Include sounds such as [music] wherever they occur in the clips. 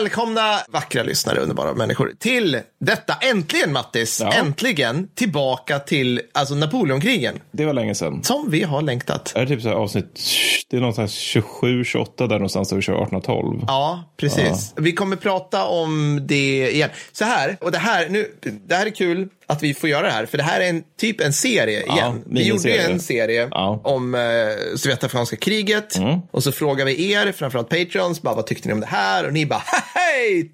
Välkomna vackra lyssnare, underbara människor, till detta äntligen Mattis, Ja. äntligen tillbaka till alltså Napoleonkrigen Det var länge sedan. som vi har längtat. Är det typ så här avsnitt, det är någonstans 27, 28 där någonstans där vi kör 1812. Ja, precis. Vi kommer prata om det igen. Så här, och det här, nu, det här är kul att vi får göra det här, för det här är en, typ en serie igen. vi gjorde ju en serie Ja. om eh, Sovjetafrikanska kriget och så frågade vi er, framförallt Patreons, bara, vad tyckte ni om det här? Och ni bara, hej,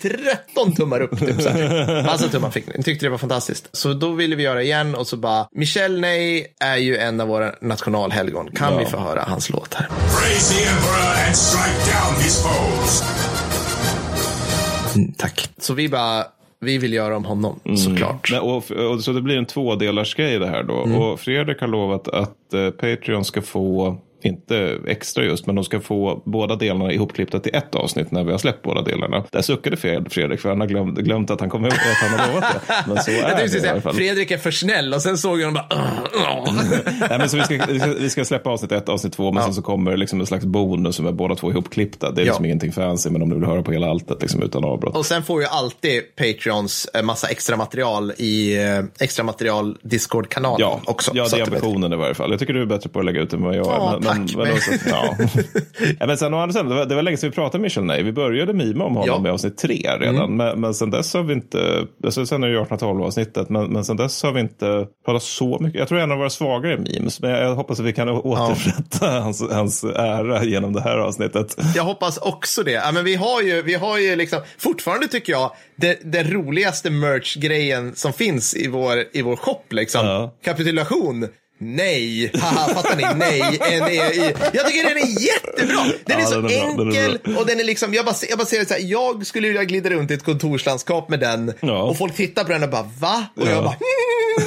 13 tummar upp. Typ, så här. [laughs] Massa tummar fick ni. Ni tyckte det var fantastiskt. Så då ville vi göra igen och så bara, Michel Ney är ju en av våra nationalhelgon. Kan Ja. vi få höra hans låt här? Praise the Emperor and strike down his foes. Mm, tack. Så vi bara, vi vill göra om honom, såklart. Nej, och, och, så det blir en tvådelars grej det här då. Och Fredrik har lovat att eh, Patreon ska få, inte extra just, men de ska få båda delarna ihopklippta till ett avsnitt när vi har släppt båda delarna. Där suckade Fred- Fredrik för han har glömt, glömt att han kommer ihåg att han har lovat det. Men så [laughs] är det i alla fall. Fredrik är för snäll och sen såg jag honom bara... [laughs] Nej, men så vi, ska, vi, ska, vi ska släppa avsnitt ett, avsnitt två, men sen så kommer liksom en slags bonus som är båda två ihopklippta. Det är liksom Ja. ingenting fancy, men om du vill höra på hela alltet liksom, utan avbrott. Och sen får ju alltid Patreons eh, massa extra material i eh, extra material Discord-kanalen Ja, också. ja det är ambitionen i varje fall. Jag tycker du är bättre på att lägga ut än vad jag är. Ja, men, tack. Men, men, också, ja. [laughs] ja, men sen andra sidan, det var, det var länge sedan vi pratade med Michel Ney. Vi började mima om honom Ja. i avsnitt tre redan. Men, men sen dess har vi inte, alltså, sen är det ju 1812 avsnittet, men, men sen dess har vi inte pratat så mycket. Jag tror det är en av våra svagare memes, men jag, jag hoppas att vi kan återupprätta hans, hans ära genom det här avsnittet. Jag hoppas också det. Ja, men vi har ju, vi har ju liksom, fortfarande tycker jag, det, det roligaste merch-grejen som finns i vår, i vår shop. Liksom. Ja. Kapitulation. Nej, haha, fattar ni? Nej. En är i, jag tycker den är jättebra. Den är Ja, så den är bra, den är enkel bra. och den är liksom, jag bara, jag bara ser så här, jag skulle vilja glida runt i ett kontorslandskap med den Ja. och folk tittar på den och bara, va? Och jag Ja. bara, [laughs] [laughs]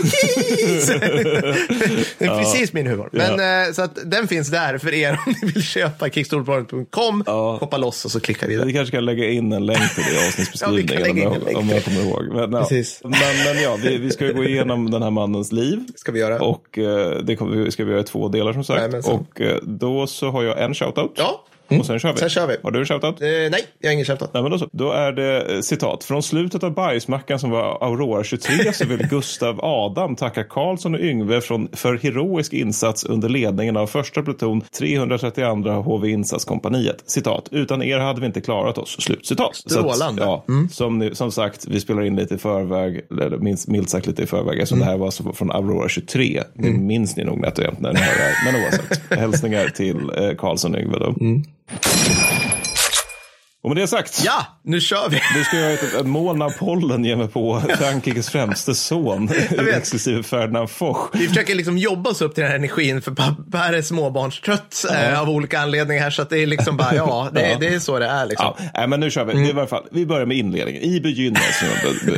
det är precis min humor. Men eh, så att den finns där för er om ni vill köpa kickstorpodden.com, Ja. hoppa loss och så klickar vi där. Vi kanske kan lägga in en länk till det i [laughs] Ja, avsnittsbeskrivningen en om, jag kommer ihåg. Men, ja. Precis. men, men ja, vi, vi ska gå igenom den här mannens liv. Ska vi göra. Och eh, det kommer, ska vi göra i två delar som sagt. Jajamensan. och eh, då så har jag en shoutout. Ja. Och sen kör vi. Sen kör vi. Har du shoutout? Eh, nej, jag har ingen shoutout. Nej, men då, så. då är det eh, citat. Från slutet av bajsmackan som var Aurora 23 så vill [laughs] Gustav Adam tacka Karlsson och Yngve från, för heroisk insats under ledningen av första pluton 332 HV insatskompaniet. Citat. Utan er hade vi inte klarat oss. Slut citat. Så att, Strålande. ja, som, ni, som sagt, vi spelar in lite i förväg, eller minst, milt sagt lite i förväg, eftersom det här var från Aurora 23. Det minns ni nog nätt och jämnt när ni hör det här. Men oavsett, [laughs] hälsningar till eh, Karlsson och Yngve då. you Och med det sagt. Ja, nu kör vi. Nu ska jag ett, ett moln av pollen ge mig på [laughs] Frankrikes främste son, exklusive Ferdinand Foch. Vi försöker liksom jobba oss upp till den här energin för pappa är småbarnstrött eh, av olika anledningar. Så att det är liksom bara, ja, det, Ja. det är så det är. Liksom. Ja, nej, men nu kör vi. Är i varje fall, vi börjar med inledningen. I begynnelsen, som jag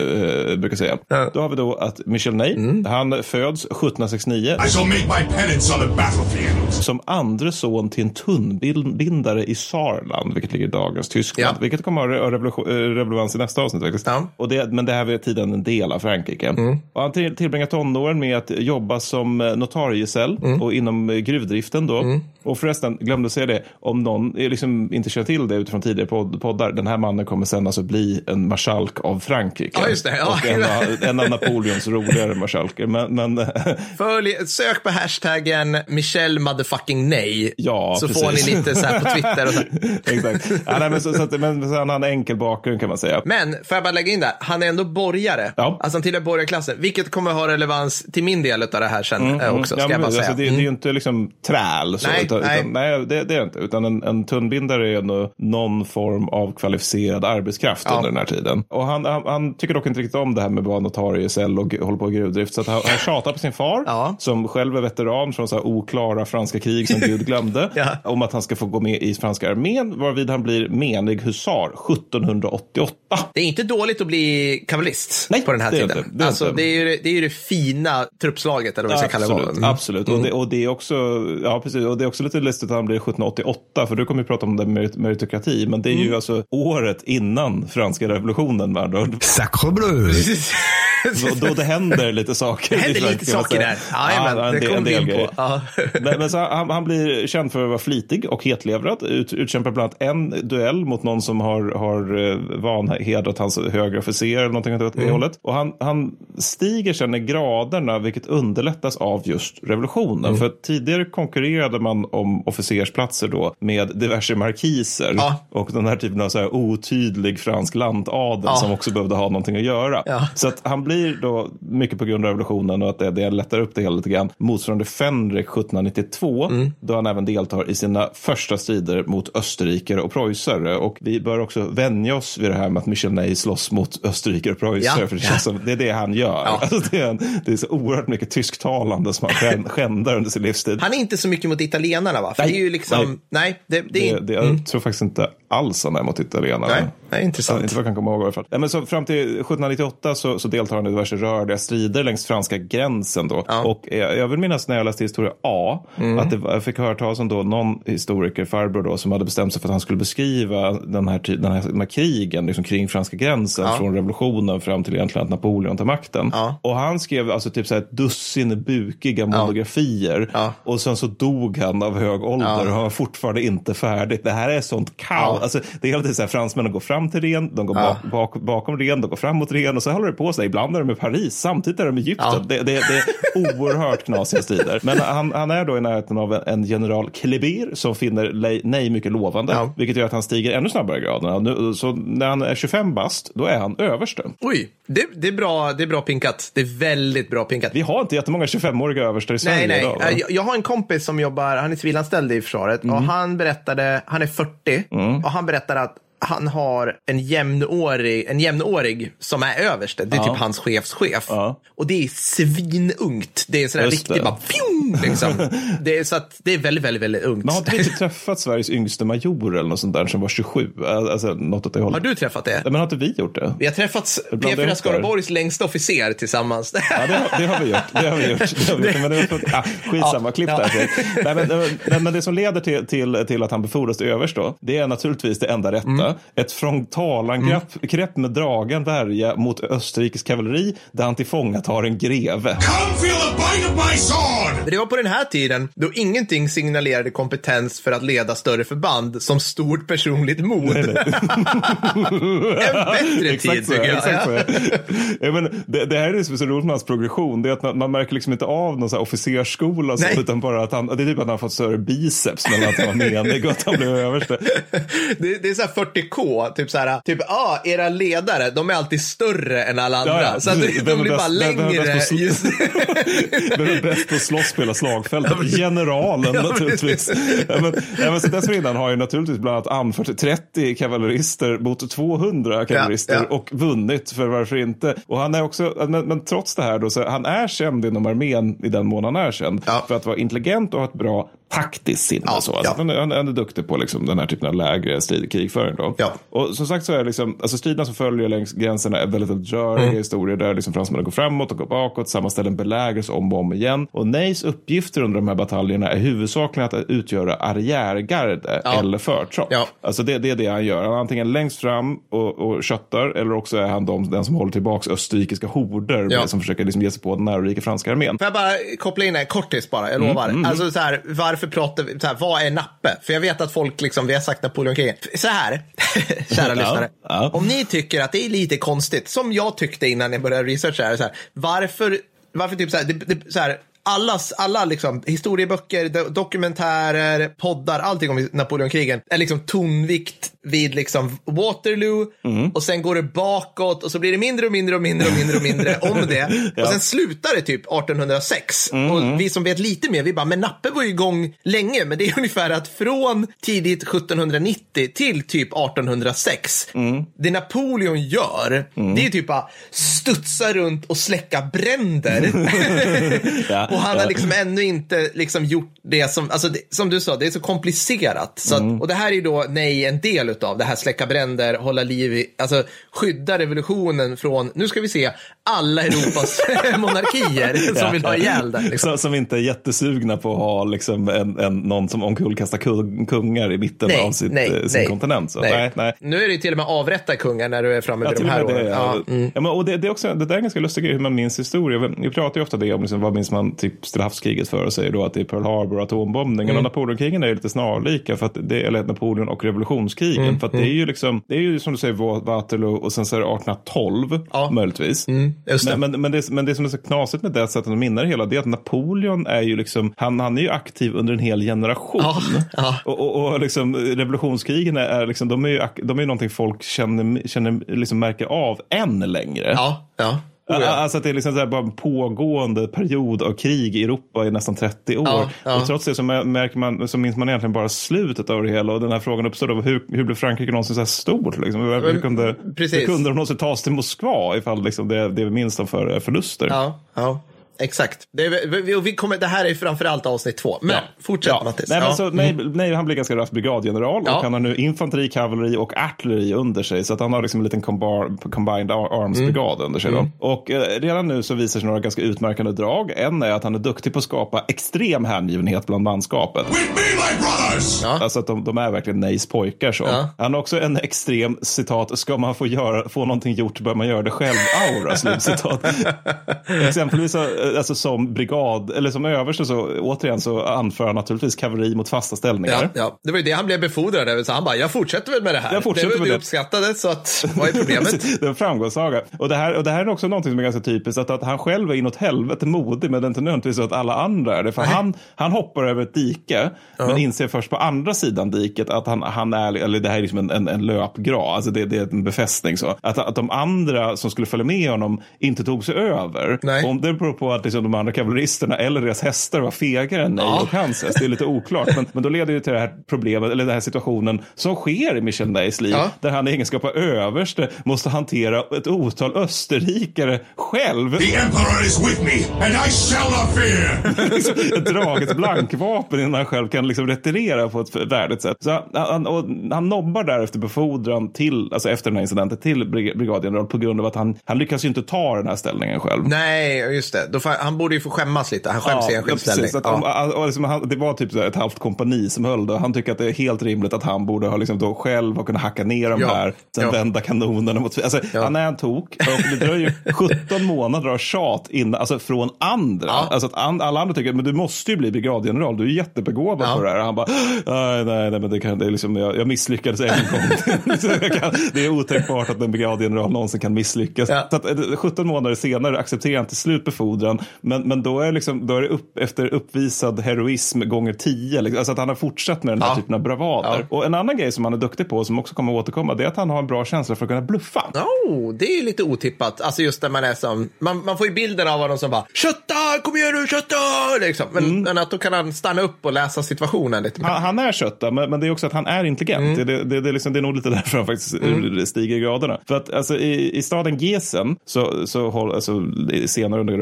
b- brukar säga. Då har vi då att Michel Ney, han föds 1769 I shall make my penance on the battlefield. som andre son till en tunnbindare i Saarland, vilket ligger i dagens Tyskland. Ja. Vilket kommer att ha eh, relevans i nästa avsnitt faktiskt. Ja. Och det, men det här var tiden en del av Frankrike. Och han till, tillbringar tonåren med att jobba som eh, notariegesäll och inom eh, gruvdriften då. Och förresten, glömde säga det, om någon eh, liksom inte känner till det utifrån tidigare podd, poddar, den här mannen kommer sen alltså bli en marskalk av Frankrike. Ja, just det. Ja. Och en, av- en av Napoleons roligare marskalker. Men, men [laughs] Följ, sök på hashtaggen Michel motherfucking nej. Ja, så precis. får ni lite så här på Twitter och så. här. [laughs] Exakt. Ja, nej, men, så, så att, men så han har en enkel bakgrund kan man säga. Men får jag bara lägga in där, han är ändå borgare. Ja. Alltså han tillhör borgarklassen, vilket kommer ha relevans till min del av det här sen eh, också, ska Ja, jag men, bara alltså, säga. det, det är ju inte liksom träl. Så, Nej, utan, nej. Utan, nej det, det är det inte. Utan en, en tunnbindare är ändå någon form av kvalificerad arbetskraft Ja. under den här tiden. Och han, han, han tycker dock inte riktigt om det här med att vara notariecell och hålla på med gruvdrift. Så att han, han tjatar på sin far, Ja. som själv är veteran från så här oklara franska krig som Gud glömde, [laughs] Ja. om att han ska få gå med i franska armén, varvid han blir menig husar 1788. Det är inte dåligt att bli kavallist på den här det tiden. inte. Det är alltså, inte. det, är ju, det är ju det fina truppslaget, eller vad vi ska kalla Absolut, det. Mm. absolut. Och, det, och, det är också, ja, precis. och det är också lite lustigt att han blir 1788, för du kommer ju prata om det merit- meritokrati, men det är Mm. ju alltså året innan franska revolutionen med andra ord. Då, då det händer lite saker. Det händer lite saker där. Ja, men, det kommer vi in på. Ja. [laughs] Men, men så han, han, blir känd för att vara flitig och hetlevrad. Ut, utkämpar bland annat en duell mot någon som har, har eh, vanhedrat hans högre officer eller någonting åt det mm. hållet. Och han, han stiger sen i graderna, vilket underlättas av just revolutionen. Mm. För tidigare konkurrerade man om officersplatser då med diverse markiser ja. och den här typen av så här otydlig fransk lantadel ja. som också behövde ha någonting att göra. Ja. Så att han blir då, mycket på grund av revolutionen och att det, det lättar upp det hela lite grann, motsvarande Fenrik 1792, mm. då han även deltar i sina första strider mot österrikare och preussare. Och vi bör också vänja oss vid det här med att Michel Ney slåss mot österrikare och preussare, för det, känns som, det är det han gör. Alltså det, är en, det är så oerhört mycket tysktalande som han skändar under sin livstid. Han är inte så mycket mot italienarna va? För nej, det är ju liksom, nej, nej det, det, det, det jag mm. tror faktiskt inte alls han är mot italienarna. Nej, nej intressant. Inte vad jag kan komma ihåg i alla fall. Nej, men så fram till 1798 så, så deltar han i diverse rörliga strider längs franska gränsen då. Ja. Och jag, jag vill minnas när jag läste historia A, mm. att det, jag fick höra talas om då någon historiker, farbror då, som hade bestämt sig för att han skulle beskriva den här, den här, den här krigen liksom kring franska gränsen ja. från revolutionen fram till egentligen att Napoleon tar makten. Ja. Och han skrev alltså typ så här ett dussin bukiga monografier och sen så dog han av hög ålder och han var fortfarande inte färdigt. Det här är sånt kaos. Alltså, det är hela tiden så här, fransmännen går fram till ren, de går bak, bak, bakom ren, de går fram mot ren och så håller det på sig. Ibland är de i Paris, samtidigt är de i Egypten. Det, det, det, är oerhört knasiga strider. Men han, han är då i närheten av en general Kleber som finner Nej mycket lovande, vilket gör att han stiger ännu snabbare i graderna. Så när han är 25 bast, då är han överste. Oj, det, det, är bra, det är bra pinkat. Det är väldigt bra pinkat. Vi har inte jättemånga 25-åriga överstar i Sverige nej, nej. idag. Jag, jag har en kompis som jobbar, han är civilanställd i försvaret mm. och han berättade, han är 40 mm och han berättar att han har en jämnårig, en jämnårig som är överste. Det är ja. typ hans chefschef. Ja. Och det är svinungt. Det är sådär riktigt bara fjong, liksom. [laughs] det är så att det är väldigt, väldigt, väldigt ungt. Men har inte träffat Sveriges yngste major eller något sånt där som var 27? Alltså, något åt det hållet. Har du träffat det? Men har inte vi gjort det? Vi har träffat P4 Skaraborgs längsta officer tillsammans. ja, det, det, har vi gjort. Det har vi gjort. Det har vi gjort. Men det var, ah, skitsamma, ja. klipp ja. där. Nej, men, [laughs] men, men, det som leder till, till, till att han befordras till överst då, det är naturligtvis det enda rätta. Mm ett frontalangrepp mm. med dragen värja mot österrikisk kavalleri där han tillfångatar en greve. Det var på den här tiden då ingenting signalerade kompetens för att leda större förband som stort personligt mod. Nej, nej. [laughs] en bättre tid så, tycker jag. Exakt [laughs] ja. men det, det, här är det som är så roligt med hans progression. Det är att man, man märker liksom inte av någon så här officersskola så, utan bara att han, det är typ att han har fått större biceps men att han var menig och att han blev överste. [laughs] det, det är så här 40K typ så här, typ, ah, era ledare, de är alltid större än alla andra. Ja, ja. Så att de, de blir bara längre. [laughs] Vem är bäst på att slåss på hela slagfältet? Generalen ja, naturligtvis. Ja, men, ja, men så dessförinnan har ju naturligtvis bland annat anfört 30 kavallerister mot 200 kavallerister och vunnit, för varför inte? Och han är också, men, men trots det här då, så han är känd inom armén i den mån han är känd för att vara intelligent och ha ett bra taktiskt sinne. Ja, så. Alltså, ja. han, han, han, är duktig på liksom, den här typen av lägre strid, krigföring. Då. Ja. Och som sagt så är liksom, alltså, striderna som följer längs gränserna är väldigt, röriga mm. historier där liksom, fransmännen går framåt och går bakåt, samma ställen belägras om och om igen. Och Neys uppgifter under de här bataljerna är huvudsakligen att utgöra arriärgarde ja. eller förtropp. Ja. Alltså det, det är det han gör. Han är antingen längst fram och, och köttar eller också är han de, den som håller tillbaka österrikiska horder ja. som försöker liksom ge sig på den närrika franska armén. Får jag bara koppla in en kortis bara, jag mm, lovar. Mm, mm. Alltså så här, varför pratar vi, så här, vad är nappe? För jag vet att folk, liksom, vi har sagt Napoleonkriget. Så här, [laughs] kära lyssnare. Ja. Om ni tycker att det är lite konstigt, som jag tyckte innan jag började researcha, så här, varför, varför typ så här, det, det, så här allas, alla liksom, historieböcker, dokumentärer, poddar, allting om Napoleonkrigen är liksom tonvikt vid liksom Waterloo mm. och sen går det bakåt och så blir det mindre och mindre och mindre och mindre och mindre [laughs] om det. ja. Och sen slutar det typ 1806. Mm. Och vi som vet lite mer, vi bara, men Nappe var ju igång länge, men det är [laughs] ungefär att från tidigt 1790 till typ 1806, mm. det Napoleon gör, mm. det är typ att studsa runt och släcka bränder. [laughs] ja. Och han har liksom ännu inte liksom gjort det som, alltså det, som du sa, det är så komplicerat. Så att, mm. och det här är ju då, nej, en del av det här släcka bränder, hålla liv i, alltså skydda revolutionen från, nu ska vi se, alla Europas [laughs] monarkier som vill ha ihjäl det. Liksom. Som inte är jättesugna på att ha liksom en, en, någon som omkullkastar kungar i mitten nej, av sitt, nej, eh, sin nej, kontinent. Så, nej. Nej, Nu är det till och med avrätta kungar när du är framme vid ja, de här åren. Ja, mm. ja, men, och det, det, är också, det där är en ganska lustig grej hur man minns historia. Vi pratar ju ofta det om liksom, vad minns man typ Stilla havskriget för säger då att det är Pearl Harbor och atombombningen. Mm. Och Napoleonkrigen är ju lite snarlika, för att det, eller Napoleon och revolutionskrigen. Mm. För att det är ju liksom, det är ju som du säger Waterloo och sen så är det 1812 ja. möjligtvis. Mm, men, men, men, det, men det som är så knasigt med det sättet att minna det hela, det är att Napoleon är ju liksom, han, han är ju aktiv under en hel generation. Ja, ja. Och, och, och liksom, revolutionskrigen är, liksom, de är ju de är någonting folk känner, känner liksom märker av än längre. Ja, ja. Oh ja. Alltså att det är liksom så bara en pågående period av krig i Europa i nästan 30 år. Ja, ja. Och trots det så, märker man, så minns man egentligen bara slutet av det hela. Och den här frågan uppstår då, hur, hur blev Frankrike någonsin så här stort? Liksom? Hur, hur, kunde, hur kunde de någonsin tas till Moskva ifall liksom det, det minns dem för förluster? Ja, ja. Exakt. Det, vi, vi kommer, det här är framförallt avsnitt två. Men ja. fortsätt ja. Mattis. Nej, men så, nej, nej, han blir ganska raskt brigadgeneral ja. och han har nu infanteri, kavalleri och artilleri under sig. Så att han har liksom en liten combined arms-brigad mm. under sig. Då. Mm. Och eh, redan nu så visar sig några ganska utmärkande drag. En är att han är duktig på att skapa extrem hängivenhet bland manskapet. Ja. Alltså att de, de är verkligen Neys pojkar. Så. Ja. Han har också en extrem, citat, ska man få, göra, få någonting gjort bör man göra det själv-aura, citat. [laughs] Exempelvis alltså som brigad, eller som överste så återigen så anför han naturligtvis kavalleri mot fasta ställningar. Ja, ja. det var ju det han blev befordrad över, så han bara, jag fortsätter väl med det här. Jag fortsätter det var det uppskattade, så att, vad är [laughs] problemet? det en framgångssaga. Och det, här, och det här är också någonting som är ganska typiskt, att, att han själv är inåt helvete modig, men det är inte nödvändigtvis så att alla andra är det. För han, han hoppar över ett dike, ja. men inser först på andra sidan diket att han, han är, eller det här är liksom en, en, en löpgrad, alltså det, det, är en befästning så. Att, att de andra som skulle följa med honom inte tog sig över. Nej. Om det beror på att liksom de andra kavalleristerna eller deras hästar var fegare än Nej ja. och hans häst. Det är lite [laughs] oklart. Men, men då leder det till det här problemet, eller den här situationen som sker i Michel Neys liv. Ja. Där han i egenskap av överste måste hantera ett otal österrikare själv. The emperor is with me and I shall not fear. [laughs] liksom, draget blankvapen innan han själv kan liksom retirera på ett värdigt sätt. Så han, och han nobbar därefter befordran till, alltså efter den här incidenten till brigadgeneral på grund av att han, han lyckas ju inte ta den här ställningen själv. Nej, just det. Då han borde ju få skämmas lite. Han skäms ja, i enskild ställning. Ja. Om, liksom, det var typ ett halvt kompani som höll det. Han tycker att det är helt rimligt att han borde ha liksom då själv ha kunnat hacka ner de ja. här, sen ja. vända kanonerna mot... Alltså, Han är en tok och det dröjer 17 [laughs] månader av tjat in, alltså, från andra. Alltså att alla andra tycker men du måste ju bli brigadgeneral, du är jättebegåvad på det här. Och han bara, nej, nej, nej men det kan, det är liksom, jag, jag misslyckades en gång. [laughs] [laughs] kan, det är otänkbart att en brigadgeneral någonsin kan misslyckas. Så att, 17 eh, månader senare accepterar han till slut befordran men, men då är, liksom, då är det upp, efter uppvisad heroism gånger tio. Liksom. Alltså att han har fortsatt med den här ja. typen av bravader. Ja. Och en annan grej som han är duktig på, som också kommer att återkomma, det är att han har en bra känsla för att kunna bluffa. Oh, det är lite otippat. Alltså just när man är som, man, man får ju bilden av honom som bara, kötta, kom igen nu, kötta! Liksom. Men, mm. men, att då kan han stanna upp och läsa situationen lite mer. Han, han är kötta, men, men, det är också att han är intelligent. Mm. Det, det, det, är liksom, det är nog lite därför han faktiskt mm. stiger i graderna. För att alltså, i, i staden Gesen, så, så håll, alltså, senare under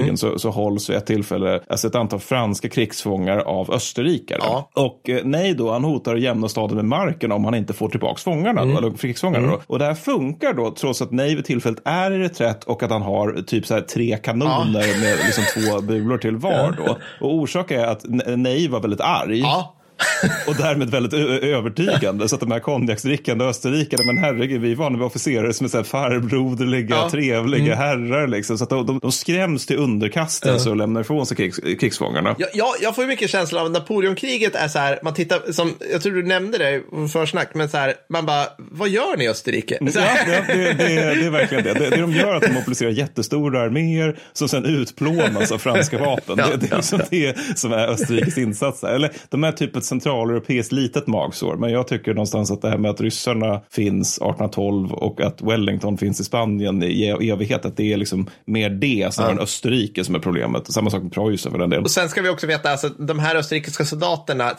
revolutionskrigen, mm. så, så hålls vid ett tillfälle alltså ett antal franska krigsfångar av österrikare. Ja. Och eh, nej då, han hotar att jämna staden med marken om han inte får tillbaka fångarna, mm. eller krigsfångarna. Mm. Och det här funkar då, trots att nej vid tillfället är i reträtt och att han har typ så här tre kanoner ja. med liksom två bulor till var. [laughs] Då. Och orsaken är att nej var väldigt arg. Ja [laughs] och därmed väldigt övertygande. Så att de här konjaksdrickande österrikarna, men herregud, vi är vana vid officerare som är så här farbroderliga, ja. trevliga mm. herrar. Liksom. Så att de, de, de skräms till underkastelse ja. och lämnar ifrån sig krigs, krigsfångarna. Ja, ja, jag får mycket känsla av att Napoleonkriget är så här, man tittar, som, jag tror du nämnde det i försnack, men så här, man bara, vad gör ni i Österrike? Ja, det, det, det, det, är verkligen det. det. Det de gör är att de mobiliserar jättestora arméer som sen utplånas av franska vapen. det, det är liksom det som är Österrikes insats. Eller de är typ ett centraleuropeiskt litet magsår. Men jag tycker någonstans att det här med att ryssarna finns 1812 och att Wellington finns i Spanien i evighet, att det är liksom mer det som ja. än Österrike som är problemet. Samma sak med Preussen för den delen. Och sen ska vi också veta, alltså de här österrikiska soldaterna,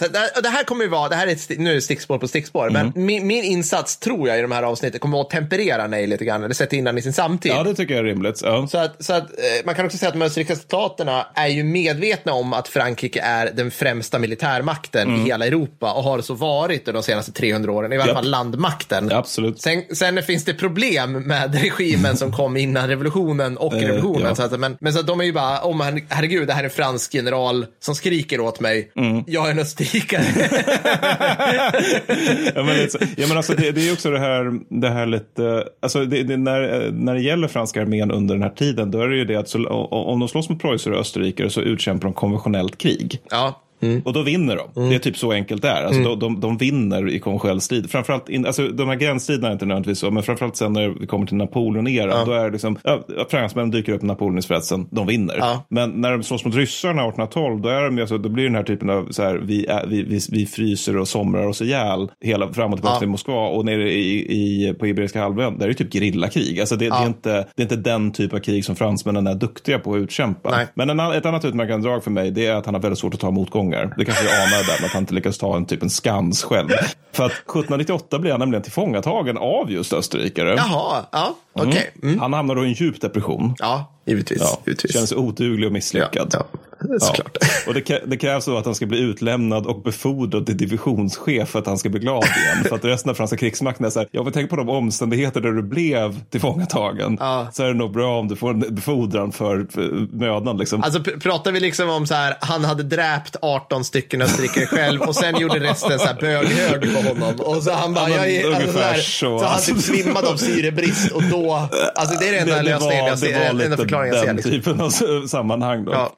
det här kommer ju vara, det här är ett, nu är det stickspår på stickspår, mm. men min, min, insats tror jag i de här avsnitten kommer att temperera nej lite grann, eller sätta in den i sin samtid. Ja, det tycker jag är rimligt. Ja. Så, att, så att eh, man kan också säga att de österrikiska soldaterna är ju medvetna om att Frankrike är den främsta militärmakten mm hela Europa och har så varit de senaste 300 åren, i Japp. fall landmakten. Absolut. Sen, sen finns det problem med [laughs] regimen som kom innan revolutionen och revolutionen. ja. Så att, men, men så att de är ju bara, oh, men, herregud, det här är en fransk general som skriker åt mig. Jag är en österrikare. [laughs] ja, men, lite så- ja, men alltså, det, det är också det här, det här lite, alltså det, det, när, när det gäller franska armén under den här tiden, då är det ju det att så, om de slåss mot preussar och österrikare så utkämpar de konventionellt krig. ja. Och då vinner de. Det är typ så enkelt det är. Alltså, de, de, de vinner i konventionell strid. Framförallt, in, alltså, de här gränsstriderna är inte nödvändigtvis så, men framförallt sen när vi kommer till Napoleon-eran, då är det liksom, ja, fransmännen dyker upp i spetsen, de vinner. Ja. Men när de slåss mot ryssarna 1812, då, är de, alltså, då blir det den här typen av, så här, vi, vi, vi, vi fryser och somrar oss ihjäl hela fram och tillbaka Ja. till Moskva och nere i, i, på Iberiska halvön, där är det typ gerillakrig. Alltså, det, det, är inte, det är inte den typ av krig som fransmännen är duktiga på att utkämpa. Nej. Men en, ett annat utmärkande drag för mig det är att han har väldigt svårt att ta motgångar. Det kanske vi anar där med att han inte lyckas ta en typ en skans själv. För att 1798 blir han nämligen tillfångatagen av just österrikare. Jaha, ja, okej. Mm. Han hamnar då i en djup depression. Ja, givetvis. Ja, givetvis. känner sig oduglig och misslyckad. ja, ja, det [laughs] såklart. Och det, krä- det krävs då att han ska bli utlämnad och befordrad till divisionschef för att han ska bli glad igen. [laughs] för att resten av franska krigsmakten är så här, jag vill tänka på de omständigheter där du blev tillfångatagen. Ja. Så är det nog bra om du får en befordran för, för mödan. Liksom. Alltså pr- pratar vi liksom om så här, han hade dräpt 18 stycken österrikare själv och sen gjorde resten så här böghög på honom. Och så han bara, Ja, men jag är, alltså, så, här, så, så, han typ svimmade av syrebrist och då, alltså det är den enda lösningen jag ser, den enda förklaringen jag ser. den Liksom. typen av sammanhang. Då. Ja.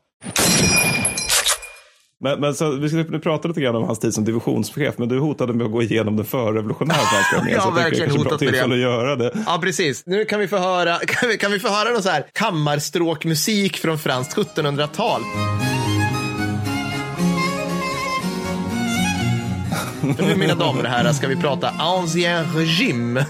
Men, men så, vi ska nu prata lite grann om hans tid som divisionschef, men du hotade med att gå igenom den förrevolutionära [laughs] franska armén. Jag har jag verkligen kanske hotat med det. att göra det. ja, precis. Nu kan vi få höra, [laughs] kan vi, kan vi få höra någon så här kammarstråkmusik från franskt 1700-tal. Nu mina damer och herrar ska vi prata ancien regime.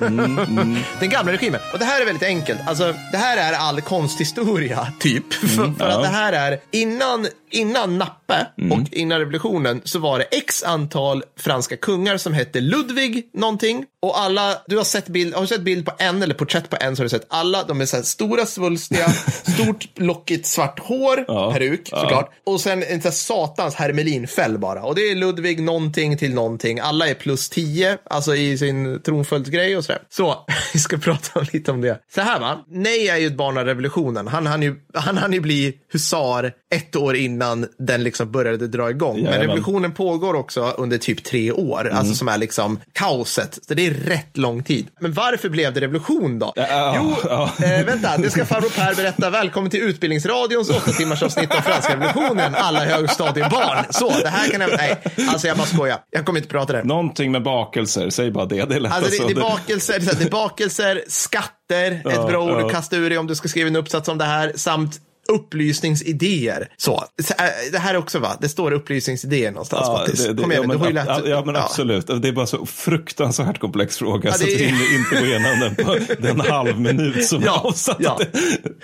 Den gamla regimen. Och det här är väldigt enkelt. Alltså, det här är all konsthistoria, typ. [laughs] för för ja. att det här är, innan, innan Nappe och innan revolutionen så var det x antal franska kungar som hette Ludvig någonting. Och alla, du har sett bild, har du sett bild på en eller porträtt på en så har du sett alla. De är så här stora, svulstiga, [laughs] stort lockigt svart hår, Ja, peruk ja. såklart. Och sen en sån här satans hermelinfäll bara. Och det är Ludvig någonting till någonting. Alla är plus 10, alltså i sin tronföljdsgrej och sådär. Så, [laughs] vi ska prata lite om det. Så här va, Nej är ju ett barn av revolutionen. Han hann ju, han hann ju bli husar ett år innan den liksom började dra igång. Men Jajamän. revolutionen pågår också under typ tre år, alltså som är liksom kaoset. Så det är rätt lång tid. Men varför blev det revolution då? Ja, jo, ja. Eh, vänta, det ska farbror Per berätta. Välkommen till Utbildningsradions åtta timmars avsnitt om franska revolutionen. Alla högstadiebarn. Så, det här kan jag... Nej, alltså jag bara skojar. Jag kommer inte prata det. Någonting med bakelser, säg bara det. Det är lätt Alltså det, alltså. det, är bakelser, det, är bakelser, skatter, ett bra ord att kasta ur dig om du ska skriva en uppsats om det här, samt upplysningsidéer. Så, så, äh, det här också va, det står upplysningsidéer någonstans Ja, det, det, Kom igen, ja, men, du har ju ja, lätt... ja, men absolut. Det är bara så fruktansvärt komplex fråga. Ja, så det att är- vi hinner inte gå igenom den på den halv minut som [laughs] är Ja, avsatt. ja.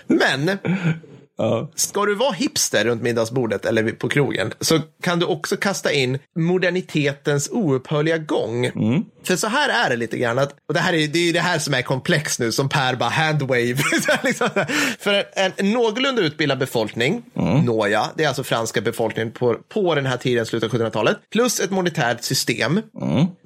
Men Ja. Ska du vara hipster runt middagsbordet eller på krogen så kan du också kasta in modernitetens oupphörliga gång. För så här är det lite grann. Att, och det, här är, det är det här som är komplex nu, som Per bara handwave. [laughs] Liksom. För en, en någorlunda utbildad befolkning, nåja, det är alltså franska befolkningen på, på den här tiden, slutet av 1700-talet, plus ett monetärt system,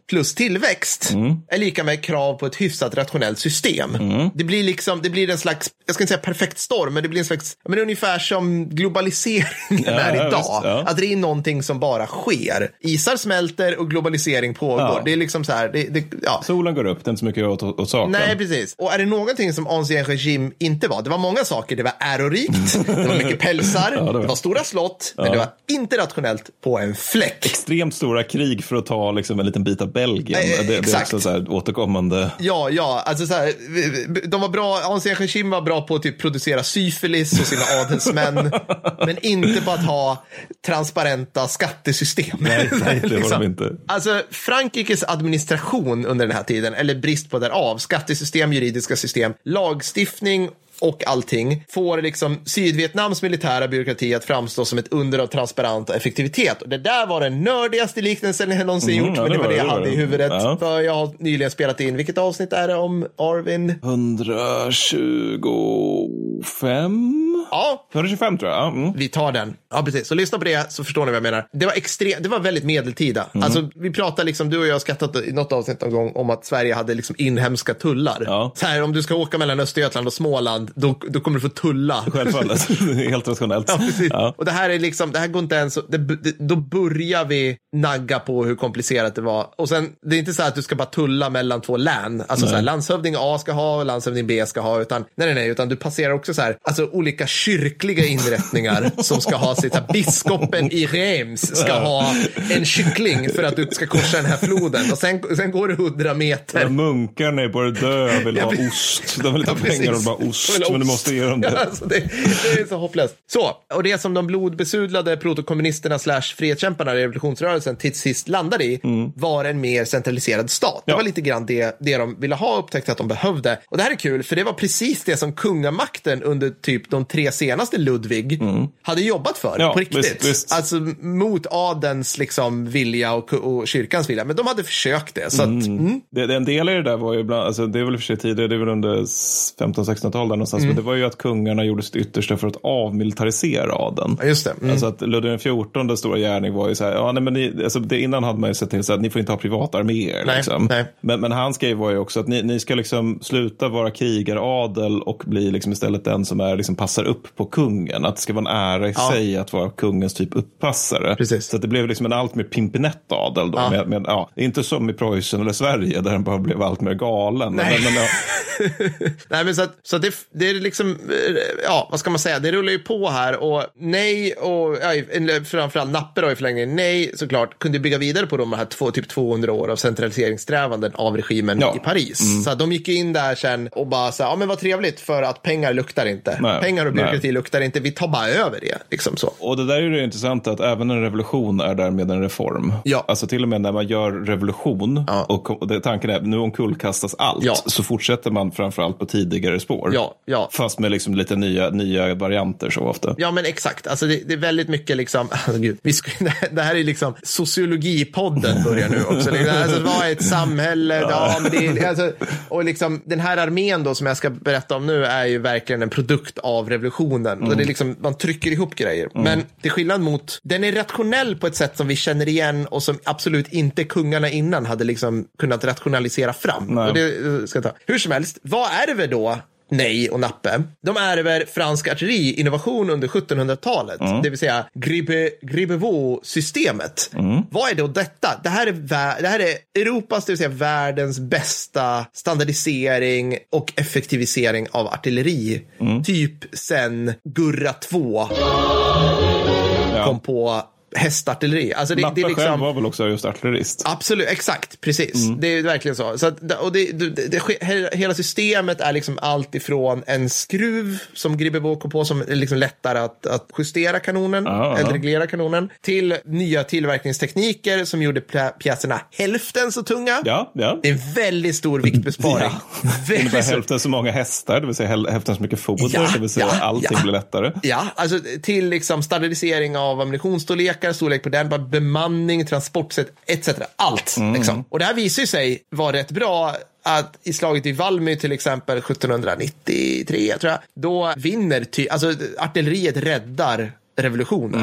plus tillväxt är lika med krav på ett hyfsat rationellt system. Det blir liksom, det blir en slags, jag ska inte säga perfekt storm, men det blir en slags, men ungefär som globaliseringen är ja, idag. visst, ja. Att det är någonting som bara sker. Isar smälter och globalisering pågår. Ja. Det är liksom så här, det, det, ja. Solen går upp, det är inte så mycket åt, åt saken. Nej, precis. Och är det någonting som Ancien Regime inte var? Det var många saker. Det var ärorikt, det var mycket pälsar, [laughs] det var- det var stora slott, men det var inte rationellt på en fläck. Extremt stora krig för att ta liksom, en liten bit av Belgien. Eh, det, det är exakt. också så här återkommande. Ja, ja, alltså så här, de var bra, Ancien Regime var bra på att typ producera syfilis hos sina [laughs] adelsmän, men inte på att ha transparenta skattesystem. Nej, nej, det var de inte. Alltså, Frankrikes administration under den här tiden, eller brist på därav, skattesystem, juridiska system, lagstiftning och allting får liksom Sydvietnams militära byråkrati att framstå som ett under av transparent och effektivitet. Och det där var den nördigaste liknelsen jag någonsin Mm, gjort, ja, men det var det jag hade i det. huvudet. Ja. För jag har nyligen spelat in, vilket avsnitt är det om Arvin? 125? Ja, 125 tror jag. Ja, mm. vi tar den. Ja, precis. Så lyssna på det så förstår ni vad jag menar. Det var, extrem, det var väldigt medeltida. Mm. Alltså, vi pratar liksom, du och jag har skattat i något avsnitt någon gång om att Sverige hade liksom inhemska tullar. Ja. Så här, om du ska åka mellan Östergötland och Småland, då, då kommer du få tulla. Självfallet. [laughs] Helt rationellt. Ja, precis. Ja. Och det här är liksom, det här går inte ens, det, det, då börjar vi nagga på hur komplicerat det var. Och sen, det är inte så att du ska bara tulla mellan två län. Alltså så här, landshövding A ska ha och landshövding B ska ha, utan nej, nej, nej, utan du passerar också så här, alltså olika kyrkliga inrättningar som ska ha sitt, här, biskopen i Reims ska ha en kyckling för att du ska korsa den här floden. Och sen, sen går det hundra meter. Munkarna i Bordeaux vill Ja, ha ost. De vill inte Ja, ha pengar, vill ha ost. Vill ha Men du måste ge dem det. Ja, alltså det, det är så hopplöst. Så, och det som de blodbesudlade protokommunisterna slash frihetskämparna i revolutionsrörelsen till sist landade i var en mer centraliserad stat. Det Ja. var lite grann det, det de ville ha upptäckt att de behövde. Och det här är kul, för det var precis det som kungamakten under typ de tre senaste Ludvig hade jobbat för Ja, på riktigt. visst, visst. Alltså mot adelns liksom vilja och, och kyrkans vilja. Men de hade försökt det. Så att, mm. Det, det, en del i det där var ju ibland, alltså det är väl för sig tidigare, det är väl under 1500-1600-talet där någonstans, Mm. men det var ju att kungarna gjorde sitt yttersta för att avmilitarisera adeln. Ja, just det. Mm. Alltså att Ludvig XIV stora gärning var ju så här, ja, nej, men ni, alltså det, innan hade man ju sett till så att ni får inte ha privatarméer. Nej, Liksom. nej. Men, men hans grej var ju också att ni, ni ska liksom sluta vara krigaradel och bli liksom istället den som är, liksom passar upp på kungen. Att det ska vara en ära i Ja. sig att vara kungens typ uppassare. Precis. Så det blev liksom en allt mer pimpinett-adel då. Ja. Med, med, ja, inte som i Preussen eller Sverige där den bara blev allt mer galen. Nej. Men, men, ja, [laughs] Nej, men så att, så att det, det är liksom, eh, ja, vad ska man säga, det rullar ju på här och nej och ja, framförallt Nappe då i förlängningen, nej såklart, kunde bygga vidare på de här två, typ 200 år av centraliseringssträvanden av regimen Ja. i Paris. Så att de gick in där sen och bara så här, ja men vad trevligt för att pengar luktar inte. Nej, pengar och byråkrati luktar inte, vi tar bara över det. Liksom så. Och det där är det intressanta att även en revolution är därmed en reform. Ja. Alltså till och med när man gör revolution Ja. och, det, tanken är nu omkullkastas allt Ja. så fortsätter man framförallt på tidigare spår. Ja, ja. Fast med liksom lite nya, nya varianter så ofta. Ja, men exakt. Alltså det, det är väldigt mycket liksom, [laughs] alltså gud, vi ska, [laughs] det här är liksom sociologipodden börjar nu också. Liksom, Alltså, vad är ett samhälle? Ja, men det alltså, och liksom, den här armén då som jag ska berätta om nu är ju verkligen en produkt av revolutionen. Och det är liksom, man trycker ihop grejer. Men till skillnad mot, den är rationell på ett sätt som vi känner igen och som absolut inte kungarna innan hade liksom kunnat rationalisera fram. Nej. Och det eh, ska jag ta. Hur som helst, vad ärver då Nej och Nappe. De ärver fransk artilleriinnovation under 1700-talet, det vill säga Gribe, Gribevaux-systemet. Vad är då detta? Det här, är det här är Europas, det vill säga världens bästa standardisering och effektivisering av artilleri. Typ sen Gurra 2 kom på hästartilleri. Alltså det, Nappe det är själv liksom... var väl också just artillerist. Absolut, exakt, precis. Det är verkligen så. så att, och det, det, det, hela systemet är liksom allt ifrån en skruv som Gribbebo kom på som är liksom lättare att, att justera kanonen, Ja, eller reglera kanonen, till nya tillverkningstekniker som gjorde pjäserna hälften så tunga. Ja, ja. Det är en väldigt stor viktbesparing. Ja. [laughs] Väldigt hälften så många hästar, det vill säga häl- hälften så mycket foder, Ja, det vill säga ja, allting ja. blir lättare. Ja, alltså till liksom standardisering av ammunitionsstorlekar, storlek på den, bara bemanning, transportsätt etc. Allt. Mm. Liksom. Och det här visar ju sig vara rätt bra att i slaget i Valmy till exempel 1793 tror jag, då vinner, ty- alltså artilleriet räddar revolutionen.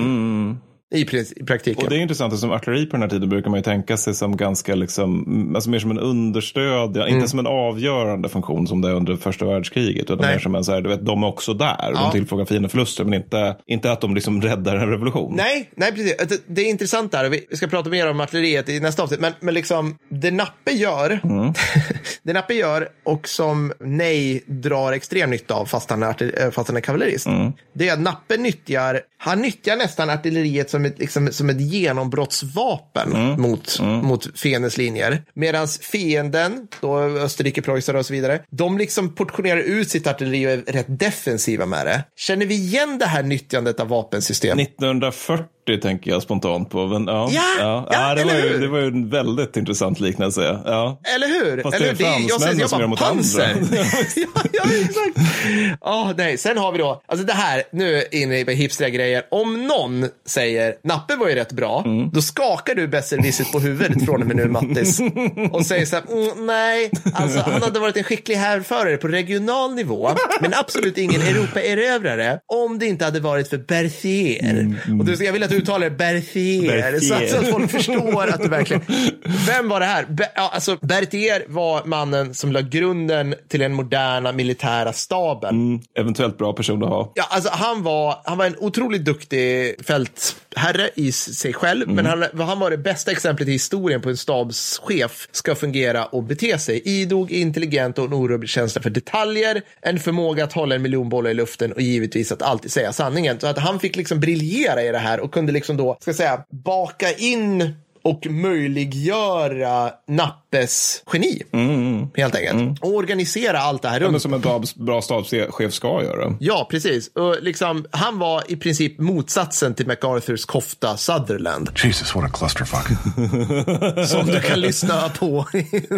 I, I praktiken. Mm. Och det är intressant, som artilleri på den här tiden brukar man ju tänka sig som ganska, liksom, mm, alltså mer som en understöd, ja, inte som en avgörande funktion som det är under första världskriget, utan Nej. mer som en så här, du vet, de är också där, Ja. de tillfogar fienden förluster, men inte, inte att de liksom räddar en revolution. Nej, nej precis. Det, det är intressant där. Vi ska prata mer om artilleriet i nästa avsnitt. Men, men liksom, det Nappe gör, [laughs] det Nappe gör och som Nej drar extrem nytta av fast han är, eh, fast han är kavallerist. Det är att Nappe nyttjar, han nyttjar nästan artilleriet som ett, liksom, som ett genombrottsvapen mot, mot fiendens linjer. Medan fienden, då Österrike, Preussen och så vidare, de liksom portionerar ut sitt artilleri och är rätt defensiva med det. Känner vi igen det här nyttjandet av vapensystemet? 1940 40 tänker jag spontant på. Men, ja, Ja, ja, ja, det, var ju, det var ju en väldigt intressant liknelse. Ja. Eller hur? Fast Eller det är jag, fransmännen jag som bara, gör mot panser. andra. [laughs] ja, ja, exakt. Ja, nej. Sen har vi då, alltså det här, nu är inne på hipstriga grejer. Om någon säger, Nappe var ju rätt bra, Mm. då skakar du besserwissert på huvudet från och med nu, Mattis. Och säger så här, mm, nej, alltså han hade varit en skicklig härförare på regional nivå, men absolut ingen Europaerövrare om det inte hade varit för Berthier. Och du, jag vill att du uttalar det Berthier, så att, så att folk förstår att du verkligen... [laughs] Vem var det här? Be, ja, alltså, Berthier var mannen som la grunden till den moderna militära staben. Mm, eventuellt bra person att ha. Ja, alltså, han, var, han var en otroligt duktig fältherre i sig själv, men han, han var det bästa exemplet i historien på hur en stabschef ska fungera och bete sig. Idog, intelligent och en orubblig känsla för detaljer, en förmåga att hålla en miljon bollar i luften och givetvis att alltid säga sanningen. Så att han fick liksom briljera i det här och kunde liksom då, ska jag säga, baka in och möjliggöra Nappes geni, helt enkelt. Och organisera allt det här Ja, runt. men som en bra, bra stabschef ska göra. Ja, precis. Och liksom, han var i princip motsatsen till MacArthurs kofta Sutherland. Jesus, what a clusterfuck. [laughs] Som du kan lyssna på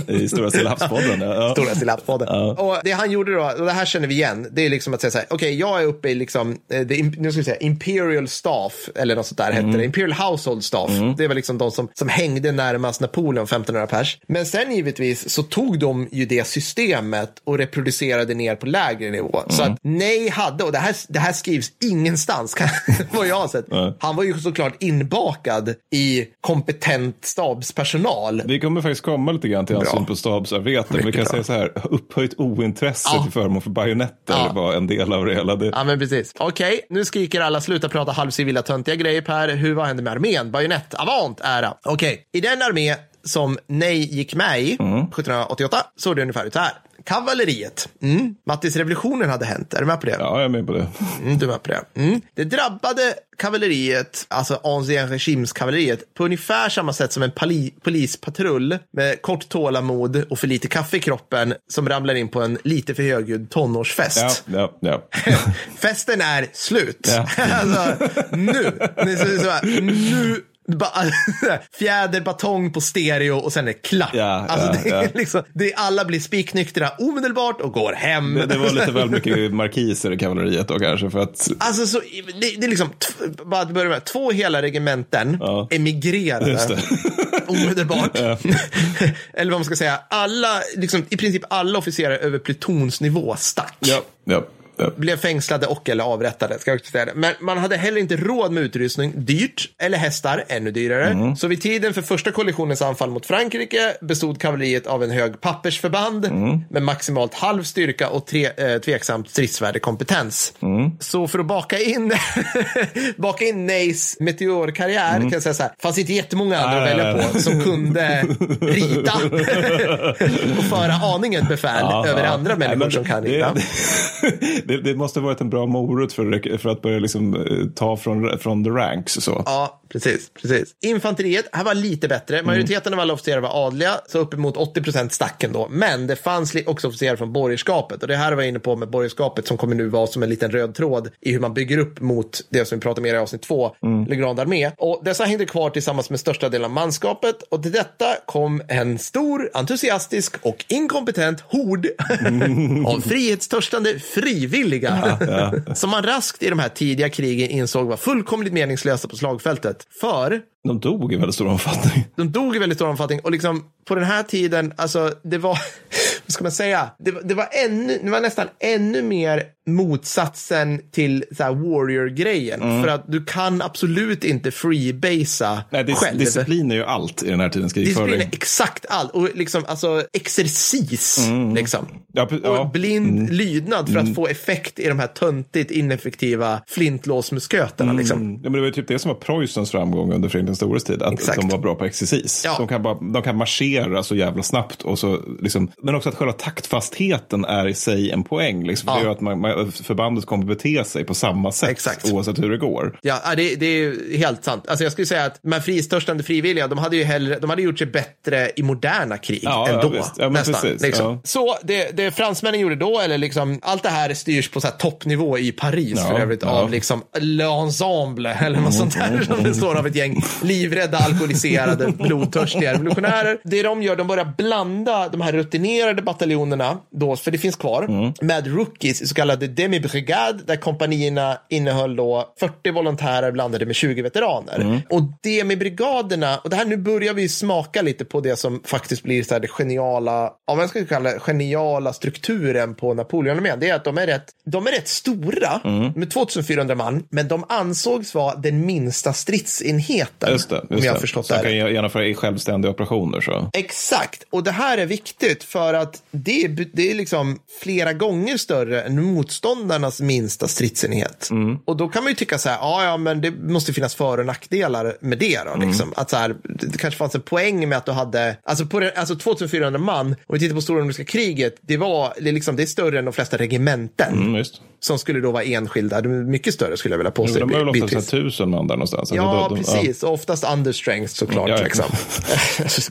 i Stora Stilla havspodden. Ja. [laughs] Stora Stillattpodden. Och det han gjorde då, och det här känner vi igen, det är liksom att säga så här, okej, jag är uppe i liksom, eh, det, nu ska vi säga, Imperial Staff, eller något sånt där hette det, Imperial Household Staff. Det var liksom de som, som hängde närmast Napoleon, 1500 pers. Men sen givetvis så tog de ju det systemet och reproducerade ner på lägre nivå. Så att nej hade, och det här, det här skrivs ingenstans, [laughs] vad jag har sett. Han var ju såklart inbakad i kompetent stabspersonal. Vi kommer faktiskt komma lite grann till hans syn på stabsarbete. Men vi kan bra. säga så här, upphöjt ointresse Ja. till förmån för bajonetter Ja. var en del av det hela. Det, Ja, men precis. Okej, nu skriker alla sluta prata halvcivila töntiga grejer Per. Hur vad hände med armén? Bajonett, avant, ära. Okej, i den armé som Nej gick med i 1788 såg det ungefär ut så här. Kavalleriet. Mm. Mattis, revolutionen hade hänt. Är du med på det? ja, jag är med på det. Mm, du är med på det. Mm. Det drabbade kavalleriet, alltså Ancien Regimes kavalleriet, på ungefär samma sätt som en pali- polispatrull med kort tålamod och för lite kaffe i kroppen som ramlar in på en lite för högljudd tonårsfest. Ja, ja, ja. [laughs] Festen är slut. Ja. [laughs] alltså, nu. Så, så här, nu. Ba, [laughs] fjäder, batong på stereo och sen är det klart. Ja, alltså, ja, det är ja. liksom, alla blir spiknyktra omedelbart och går hem. Det, det var lite väl [laughs] mycket markiser i kavalleriet då kanske. För att, Alltså, så, det, det är liksom, bara att börja med, två hela regementen Ja. emigrerade [laughs] omedelbart. Eller vad man ska säga, alla, liksom, i princip alla officerare över plutonsnivå stack. ja, ja. Blev fängslade och eller avrättade. Ska jag säga det. Men man hade heller inte råd med utrustning. Dyrt. Eller hästar. Ännu dyrare. Mm. Så vid tiden för första koalitionens anfall mot Frankrike bestod kavalleriet av en hög pappersförband Mm. med maximalt halv styrka och tre, eh, tveksamt stridsvärdekompetens. Mm. Så för att baka in, [laughs] baka in Neys meteorkarriär kan jag säga så här. fanns inte jättemånga andra att Nej, välja på som kunde rita [laughs] och föra aningen befäl Ja, över ja. andra människor Nej, som kan det, rita. [laughs] det, det måste ha varit en bra morot för, för att börja liksom, eh, ta från, från the ranks. Så. Ja, precis, precis. Infanteriet, här var lite bättre. Majoriteten av alla officerare var adliga, så uppemot 80 procent stacken då. Men det fanns också officerare från borgerskapet. Och det här var jag inne på med borgerskapet som kommer nu vara som en liten röd tråd i hur man bygger upp mot det som vi pratar mer i avsnitt två, Le Grand Armé. Och dessa hängde kvar tillsammans med största delen av manskapet. Och till detta kom en stor, entusiastisk och inkompetent hord [laughs] av frihetstörstande frivilliga. Som man raskt i de här tidiga krigen insåg var fullkomligt meningslösa på slagfältet. För De dog i väldigt stor omfattning. de dog i väldigt stor omfattning. Och liksom på den här tiden, alltså det var, [laughs] vad ska man säga, det, det var ännu, det var nästan ännu mer motsatsen till så warrior-grejen. För att du kan absolut inte freebasea Nej, dis, själv. disciplin är ju allt i den här tidens Disciplin är krigföring. exakt allt. Och liksom, alltså exercis. Liksom. Ja, pre- Och ja. blind lydnad för att få effekt i de här töntigt ineffektiva flintlåsmusköterna. Liksom. Mm. Ja, men det var ju typ det som var Preussens framgång under Fredrik den stores tid. Att Exakt. de var bra på exercis. Ja. De, kan bara, de kan marschera så jävla snabbt. Och så, liksom, men också att själva taktfastheten är i sig en poäng. Liksom, Ja. det gör att man, man, förbandet kommer bete sig på samma sätt Exakt. oavsett hur det går. Ja, ja, det, det är helt sant. Alltså jag skulle säga att de här fristörstande frivilliga, de hade ju hellre, de hade gjort sig bättre i moderna krig Ja, ja, ändå. visst. Ja, men nästan, precis, liksom. ja. Så det, det fransmännen gjorde då, eller liksom, allt det här styrs på så här toppnivå i Paris Ja, för övrigt ja. Mm, av liksom l'ensemble eller något sånt där som består av ett gäng livrädda, alkoholiserade, [laughs] blodtörstiga revolutionärer. Det de gör, de börjar blanda de här rutinerade bataljonerna då, för det finns kvar, Mm. med rookies, så kallade demi-brigade, där kompanierna innehöll då 40 volontärer blandade med 20 veteraner. Mm. Och demi-brigaderna, och det här nu börjar vi smaka lite på det som faktiskt blir så här det geniala, ja, vad ska kalla det, geniala strukturen på Napoleonarmén. Det är att de är rätt, de är rätt stora, Mm. med 2400 man, men de ansågs vara den minsta stridsenheten. Just det. Just om jag har förstått det. kan här. genomföra i självständiga operationer. Så. Exakt, och det här är viktigt för att det är, det är liksom flera gånger större än motståndarnas minsta stridsenhet. Och då kan man ju tycka så här, ja, ja, men det måste finnas för och nackdelar med det då. Liksom. Att så här, det kanske fanns en poäng med att du hade, alltså, på alltså 2400 man, om vi tittar på stora nordiska kriget, det, var, det, är liksom, det är större än de flesta regementen. Mm. Som skulle då vara enskilda, de är mycket större skulle jag vilja påstå. Jo, de är väl ofta bitvis. så här tusen man där någonstans. Alltså, Ja, de- de- precis. Och oftast understrength såklart. Ja, ja. Liksom.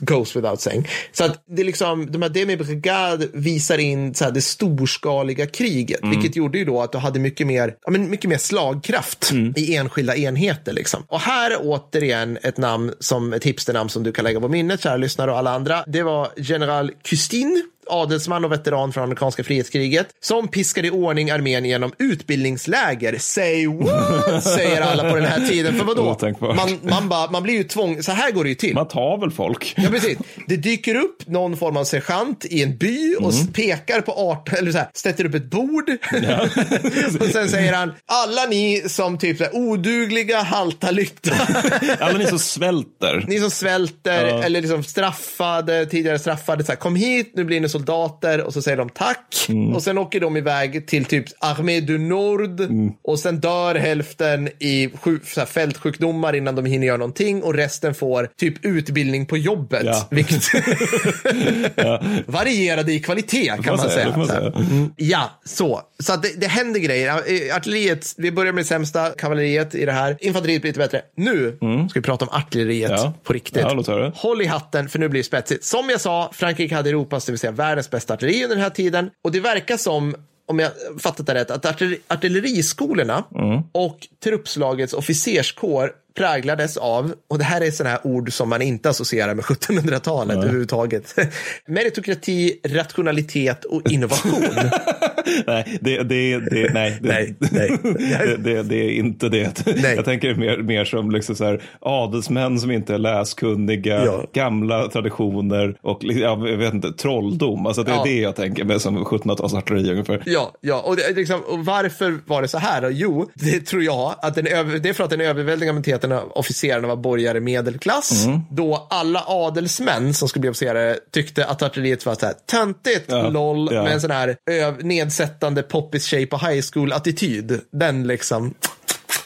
[laughs] Goes without saying. Så att det är liksom, de här Demi Brigade visar in så här, det storskaliga kriget, Mm. vilket gjorde ju då att du hade mycket mer, ja, men mycket mer slagkraft Mm. i enskilda enheter. Liksom. Och här är återigen ett namn som ett hipsternamn som du kan lägga på minnet, kära lyssnare och alla andra. Det var general Custine adelsman och veteran från amerikanska frihetskriget, som piskade i ordning armén genom utbildningsläger. Say what? [laughs] säger alla på den här tiden. För vadå? Otänkbart. Man, man, bara, man blir ju tvång... Så här går det ju till. Man tar väl folk? Ja, precis. Det dyker upp någon form av sergeant i en by och Mm. pekar på art, eller så här, sätter upp ett bord. [laughs] och sen säger han, alla ni som typ så här, odugliga, halta lytta. [laughs] Alla ni som svälter. Ni som svälter Ja. eller liksom straffade, tidigare straffade, så här, kom hit, nu blir ni soldater och så säger de tack. Mm. Och sen åker de iväg till typ Armée du Nord Mm. och sen dör hälften i sjuk, så här, fältsjukdomar innan de hinner göra någonting och resten får typ utbildning på jobbet. Ja. Vilket [laughs] [laughs] varierade i kvalitet kan man säga, man säga. Mm, Ja, så. Så det, det händer grejer. Artilleriet, vi börjar med det sämsta, kavalleriet i det här. Infanteriet blir lite bättre. Nu ska vi prata om artilleriet Mm. Ja. på riktigt. Ja. Håll i hatten för nu blir det spetsigt. Som jag sa, Frankrike hade Europas, det vill säga världens bästa artilleri under den här tiden. Och det verkar som, om jag fattat det rätt, att artilleri, artilleriskolorna Mm. och truppslagets officerskår präglades av, och det här är sådana här ord som man inte associerar med 1700-talet överhuvudtaget, [laughs] meritokrati, rationalitet och innovation. [laughs] Nej, det, det, det, nej, det, Nej, nej. [laughs] det, det, det är inte det. Nej. Jag tänker mer, mer som liksom så här, adelsmän som inte är läskunniga, Ja. gamla traditioner och jag vet inte, trolldom. Alltså det är Ja. det jag tänker med som 1700-talsartilleri ungefär. Ja, ja. Och, det, liksom, och varför var det så här? Jo, det tror jag att den över, det är för att den överväldigande av officerarna var borgare medelklass. Mm. Då alla adelsmän som skulle bli officerare tyckte att artilleriet var så här töntigt, Ja, LOL, ja. med en sån här nedsättande poppis tjej på high school-attityd. Den liksom.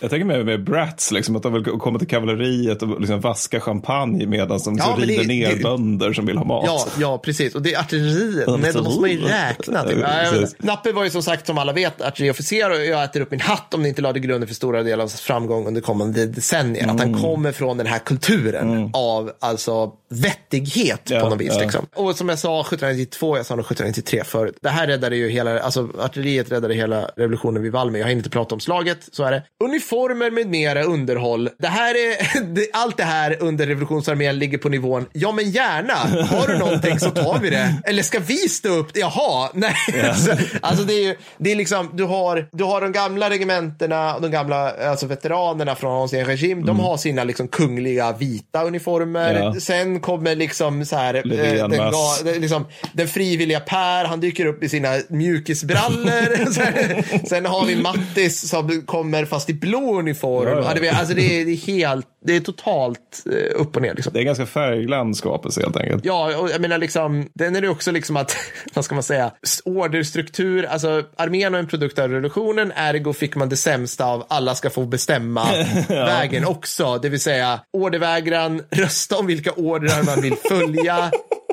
Jag tänker mer med brats, liksom, att de vill komma till kavalleriet och liksom vaska champagne medan de Ja, men det- rider ner det- bönder som vill ha mat. Ja, ja, precis. Och det är artilleriet. Nej, då måste man ju räkna. Typ. Ja. Nappe var ju som sagt, som alla vet, artilleriofficer och jag äter upp min hatt om det inte lade grunden för stora delar av hans framgång under kommande decennier. Att han Mm. kommer från den här kulturen av alltså vettighet Ja, på något vis. ja. Liksom. Och som jag sa 1792, jag sa nog 1793 förut. Det här räddade ju hela, alltså artilleriet räddade hela revolutionen vid Valmy. Jag hinner inte prata om slaget, så är det. Uniformer med mera underhåll. Det här är, [laughs] det, allt det här under revolutionsarmén ligger på nivån, ja men gärna, har du någonting så tar vi det. Eller ska vi stå upp? Jaha, [laughs] nej. Alltså, alltså det är ju, det är liksom, du har, du har de gamla regementena och de gamla alltså veteranerna från Ancien regim, de har sina liksom kungliga vita uniformer. Ja. Sen kommer liksom så här, eh, den, liksom, den frivilliga Per, han dyker upp i sina mjukisbrallor. [laughs] Sen- Sen har vi Mattis som kommer fast i blå uniform. Ja, ja. Ja, alltså det, är, det är helt, det är totalt eh, upp och ner. Liksom. Det är ganska färgglann skapelse helt enkelt. Ja, och jag menar liksom, den är det också liksom att, [laughs] vad ska man säga, orderstruktur, alltså armén och en produkt av revolutionen, ergo fick man det sämsta av alla ska få bestämma [laughs] vägen också, det vill säga ordervägran, rösta om vilka ordrar man vill följa. [laughs]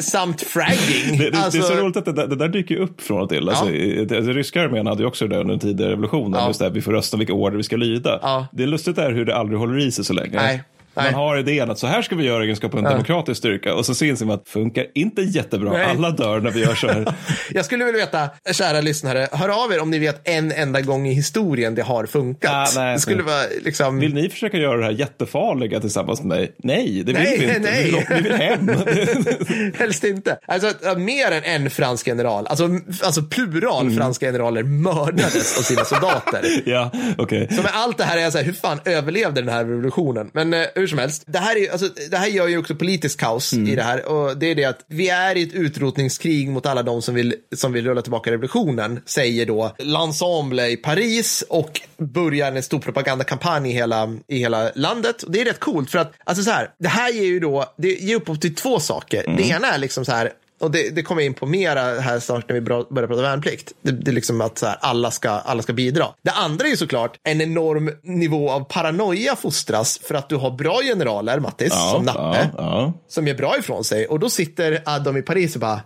samt fragging. Det, det, alltså, det är så roligt att det där, det där dyker upp från och till. Alltså, i- det, alltså, ryska armén hade ju också det under den tidigare revolutionen. Ja. Just det här, vi får rösta vilka order vi ska lyda. Ja. Det är lustigt där hur det aldrig håller i sig så länge. Nej. Nej. Man har idén att så här ska vi göra i egenskap av en demokratisk styrka och så ser man att det funkar inte jättebra. Nej. Alla dör när vi gör så här. [laughs] Jag skulle vilja veta, kära lyssnare, hör av er om ni vet en enda gång i historien det har funkat. Ah, nej. det skulle vara liksom... Vill ni försöka göra det här jättefarliga tillsammans med mig? Nej, det vill Nej, vi inte. nej. Vi, vill, vi vill hem. [laughs] Helst inte. Alltså, mer än en fransk general, alltså, alltså plural franska generaler mördades av sina soldater. [laughs] ja, okej. Så med allt det här är jag så här, hur fan överlevde den här revolutionen? Men eh, hur som helst, det här, är, alltså, det här gör ju också politisk kaos i det här. Och det är det att vi är i ett utrotningskrig mot alla de som vill, som vill rulla tillbaka revolutionen, säger då l'ensemble i Paris och börjar en stor propagandakampanj i hela, i hela landet. Och det är rätt coolt för att, alltså så här, det här ger ju då, det ger upphov till två saker. Det ena är liksom så här, och det, det kommer jag in på mera här snart när vi börjar prata värnplikt. Det, det är liksom att så här, alla, ska, alla ska bidra. Det andra är ju såklart en enorm nivå av paranoia fostras för att du har bra generaler, Mattis, som Nappe, ja, ja. som gör bra ifrån sig. Och då sitter Adam i Paris och bara,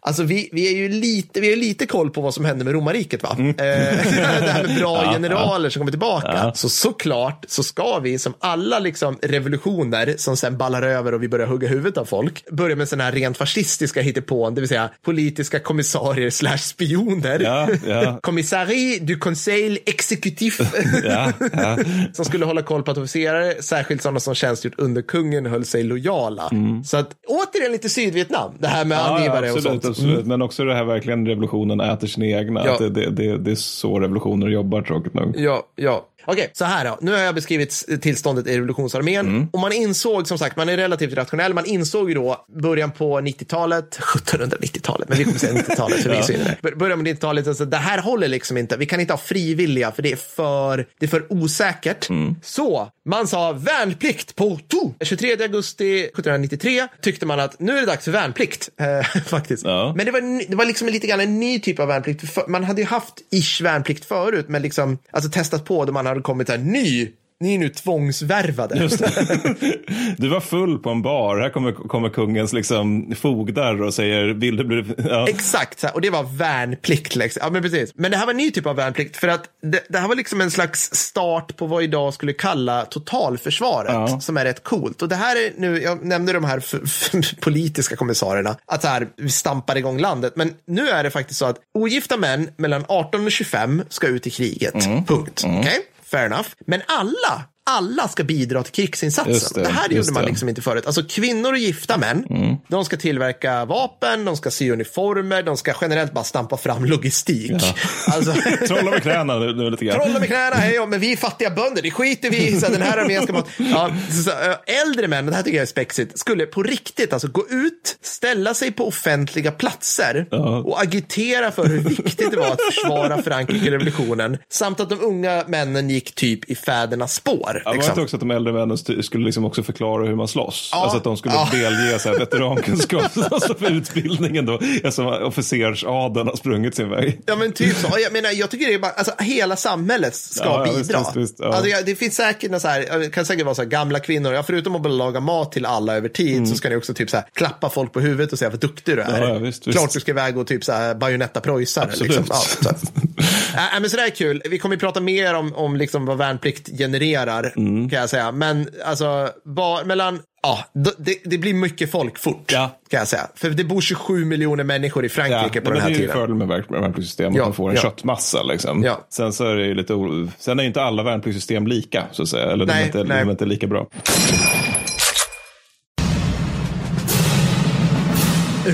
Alltså vi, vi är ju lite, vi har lite koll på vad som hände med romarriket va? Eh, [laughs] det här med bra [laughs] generaler som kommer tillbaka. Så såklart så ska vi som alla liksom revolutioner som sen ballar över och vi börjar hugga huvudet av folk, börja med sådana här rent fascistiska hittepån, det vill säga politiska kommissarier slash spioner. Ja, ja. [laughs] Du conseil exécutif. Ja, ja. som skulle hålla koll på att officerare, särskilt sådana som tjänstgjort under kungen, höll sig lojala. Så att återigen lite Sydvietnam, det här med Mm. Ja, angivare och sånt. Absolut. Men också det här verkligen revolutionen äter sin egna. Ja. Att det, det, det, det är så revolutioner jobbar tråkigt nog. Ja, ja. Okej, så här då. Nu har jag beskrivit tillståndet i revolutionsarmén. Mm. Och man insåg, som sagt, man är relativt rationell. Man insåg ju då början på 90-talet, 1790-talet, men vi kommer säga 90-talet för vi [laughs] där. Början på 90-talet, alltså, det här håller liksom inte. Vi kan inte ha frivilliga för det är för, det är för osäkert. Mm. Så man sa värnplikt på to. 23 augusti 1793 tyckte man att nu är det dags för värnplikt. Eh, [laughs] faktiskt. Ja. Men det var, det var liksom lite grann en ny typ av värnplikt. Man hade ju haft ish värnplikt förut, men liksom alltså testat på då man hade kommit här ny. Ni är nu tvångsvärvade. [laughs] Du var full på en bar. Här kommer, kommer kungens liksom, fogdar och säger vill du bli... Ja. Exakt, och det var värnplikt. Liksom. Ja, men, precis. men det här var en ny typ av värnplikt för att det, det här var liksom en slags start på vad idag skulle kalla totalförsvaret Ja. som är rätt coolt. Och det här är nu, jag nämnde de här politiska kommissarierna, att så här, vi stampar igång landet. Men nu är det faktiskt så att ogifta män mellan 18 och 25 ska ut i kriget. Mm. Punkt. Okej? Fair enough. Men alla, alla ska bidra till krigsinsatsen. Det, det, här gjorde man det. liksom inte förut. Alltså kvinnor och gifta män, de ska tillverka vapen, de ska sy uniformer, de ska generellt bara stampa fram logistik. [laughs] Alltså, [laughs] Trolla med knäna nu, nu lite grann. Trolla med knäna, hej, men vi är fattiga bönder, det skiter vi i. Så den här armén ska man... [laughs] Ja, så, äldre män, det här tycker jag är spexigt, skulle på riktigt alltså gå ut, ställa sig på offentliga platser och agitera för hur viktigt det var att försvara Frankrike-revolutionen samt att de unga männen gick typ i fädernas spår. Ja, var det liksom. också att de äldre männen skulle liksom också förklara hur man slåss? Ja. Alltså att de skulle Ja. delge så här [laughs] veterankunskap alltså för utbildningen då, eftersom officersadeln har sprungit sin väg. Ja men typ så. Jag menar, jag tycker det är bara, alltså hela samhället ska Ja, bidra. visst, visst, visst. Alltså, det finns säkert så här, det kan säkert vara så här gamla kvinnor, ja, förutom att bara laga mat till alla över tid så ska ni också typ så här klappa folk på huvudet och säga vad duktig du är. Mm. Klart du ska iväg och typ så här bajonetta preussare. Absolut. Liksom. [laughs] Ja. Äh, men så det är kul. Vi kommer ju prata mer om, om liksom vad värnplikt genererar, Mm. kan jag säga. Men alltså, bara mellan Ja, det, det blir mycket folk fort, Ja. kan jag säga. För det bor 27 miljoner människor i Frankrike på men den här det är ju tiden. fördelen med värn- med värnpliktssystem, Ja, att man får en ja. köttmassa. Liksom. Ja. Sen så är det ju lite Sen är inte alla värnpliktssystem lika, så att säga. Eller de, Nej, är inte, nej. de är inte lika bra.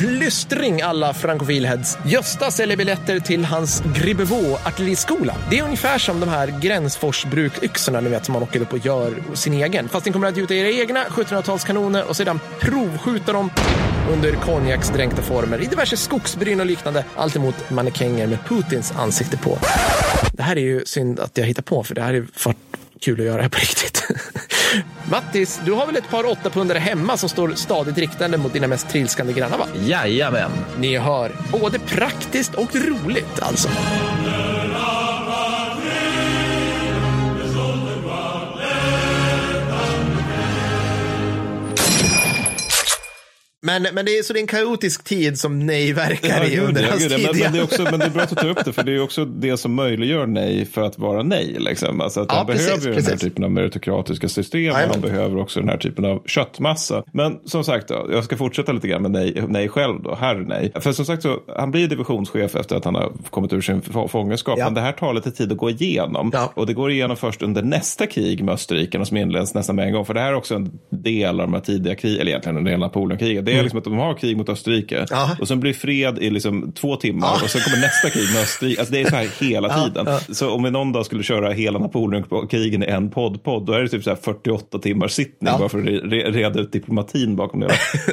Lystring alla frankofilheads. Gösta säljer biljetter till hans Gribevo artilleriskola. Det är ungefär som de här Gränsforsbruk-yxorna ni vet som man åker upp och gör sin egen. Fast ni kommer att gjuta era egna 1700-talskanoner och sedan provskjuta dem under konjaksdränkta former i diverse skogsbryn och liknande. Allt emot mannekänger med Putins ansikte på. Det här är ju synd att jag hittar på för det här är varit kul att göra här på riktigt. [laughs] Mattis, du har väl ett par åttapundare hemma som står stadigt riktande mot dina mest trilskande grannar va? Jajamän. Ni hör, både praktiskt och roligt alltså. Men, men det är så det är en kaotisk tid som nej verkar i gud, under ja, hans gud, ja. tid. men, men, det är ja. också, men det är bra att du tar upp det, för det är också det som möjliggör nej för att vara nej. Liksom. Alltså att Ja, han precis, behöver ju den här precis. typen av meritokratiska system, och han behöver också den här typen av köttmassa. Men som sagt, då, jag ska fortsätta lite grann med nej, nej själv då, herr nej. För som sagt, så, han blir divisionschef efter att han har kommit ur sin få- fångenskap, Ja. men det här tar lite tid att gå igenom. Ja. Och det går igenom först under nästa krig med Österrike, som inleds nästan med en gång. För det här är också en del av de här tidiga krigen, eller egentligen en del av Napoleonkriget. Är liksom att de har krig mot Österrike Mm. Ja. och sen blir fred i liksom två timmar Ja. och sen kommer nästa krig med Österrike. Alltså det är så här hela tiden. Så om vi någon dag skulle köra hela Napoleonkrigen i en podd-podd, då är det typ så här 48 timmars sittning bara för att re- re- reda ut diplomatin bakom det.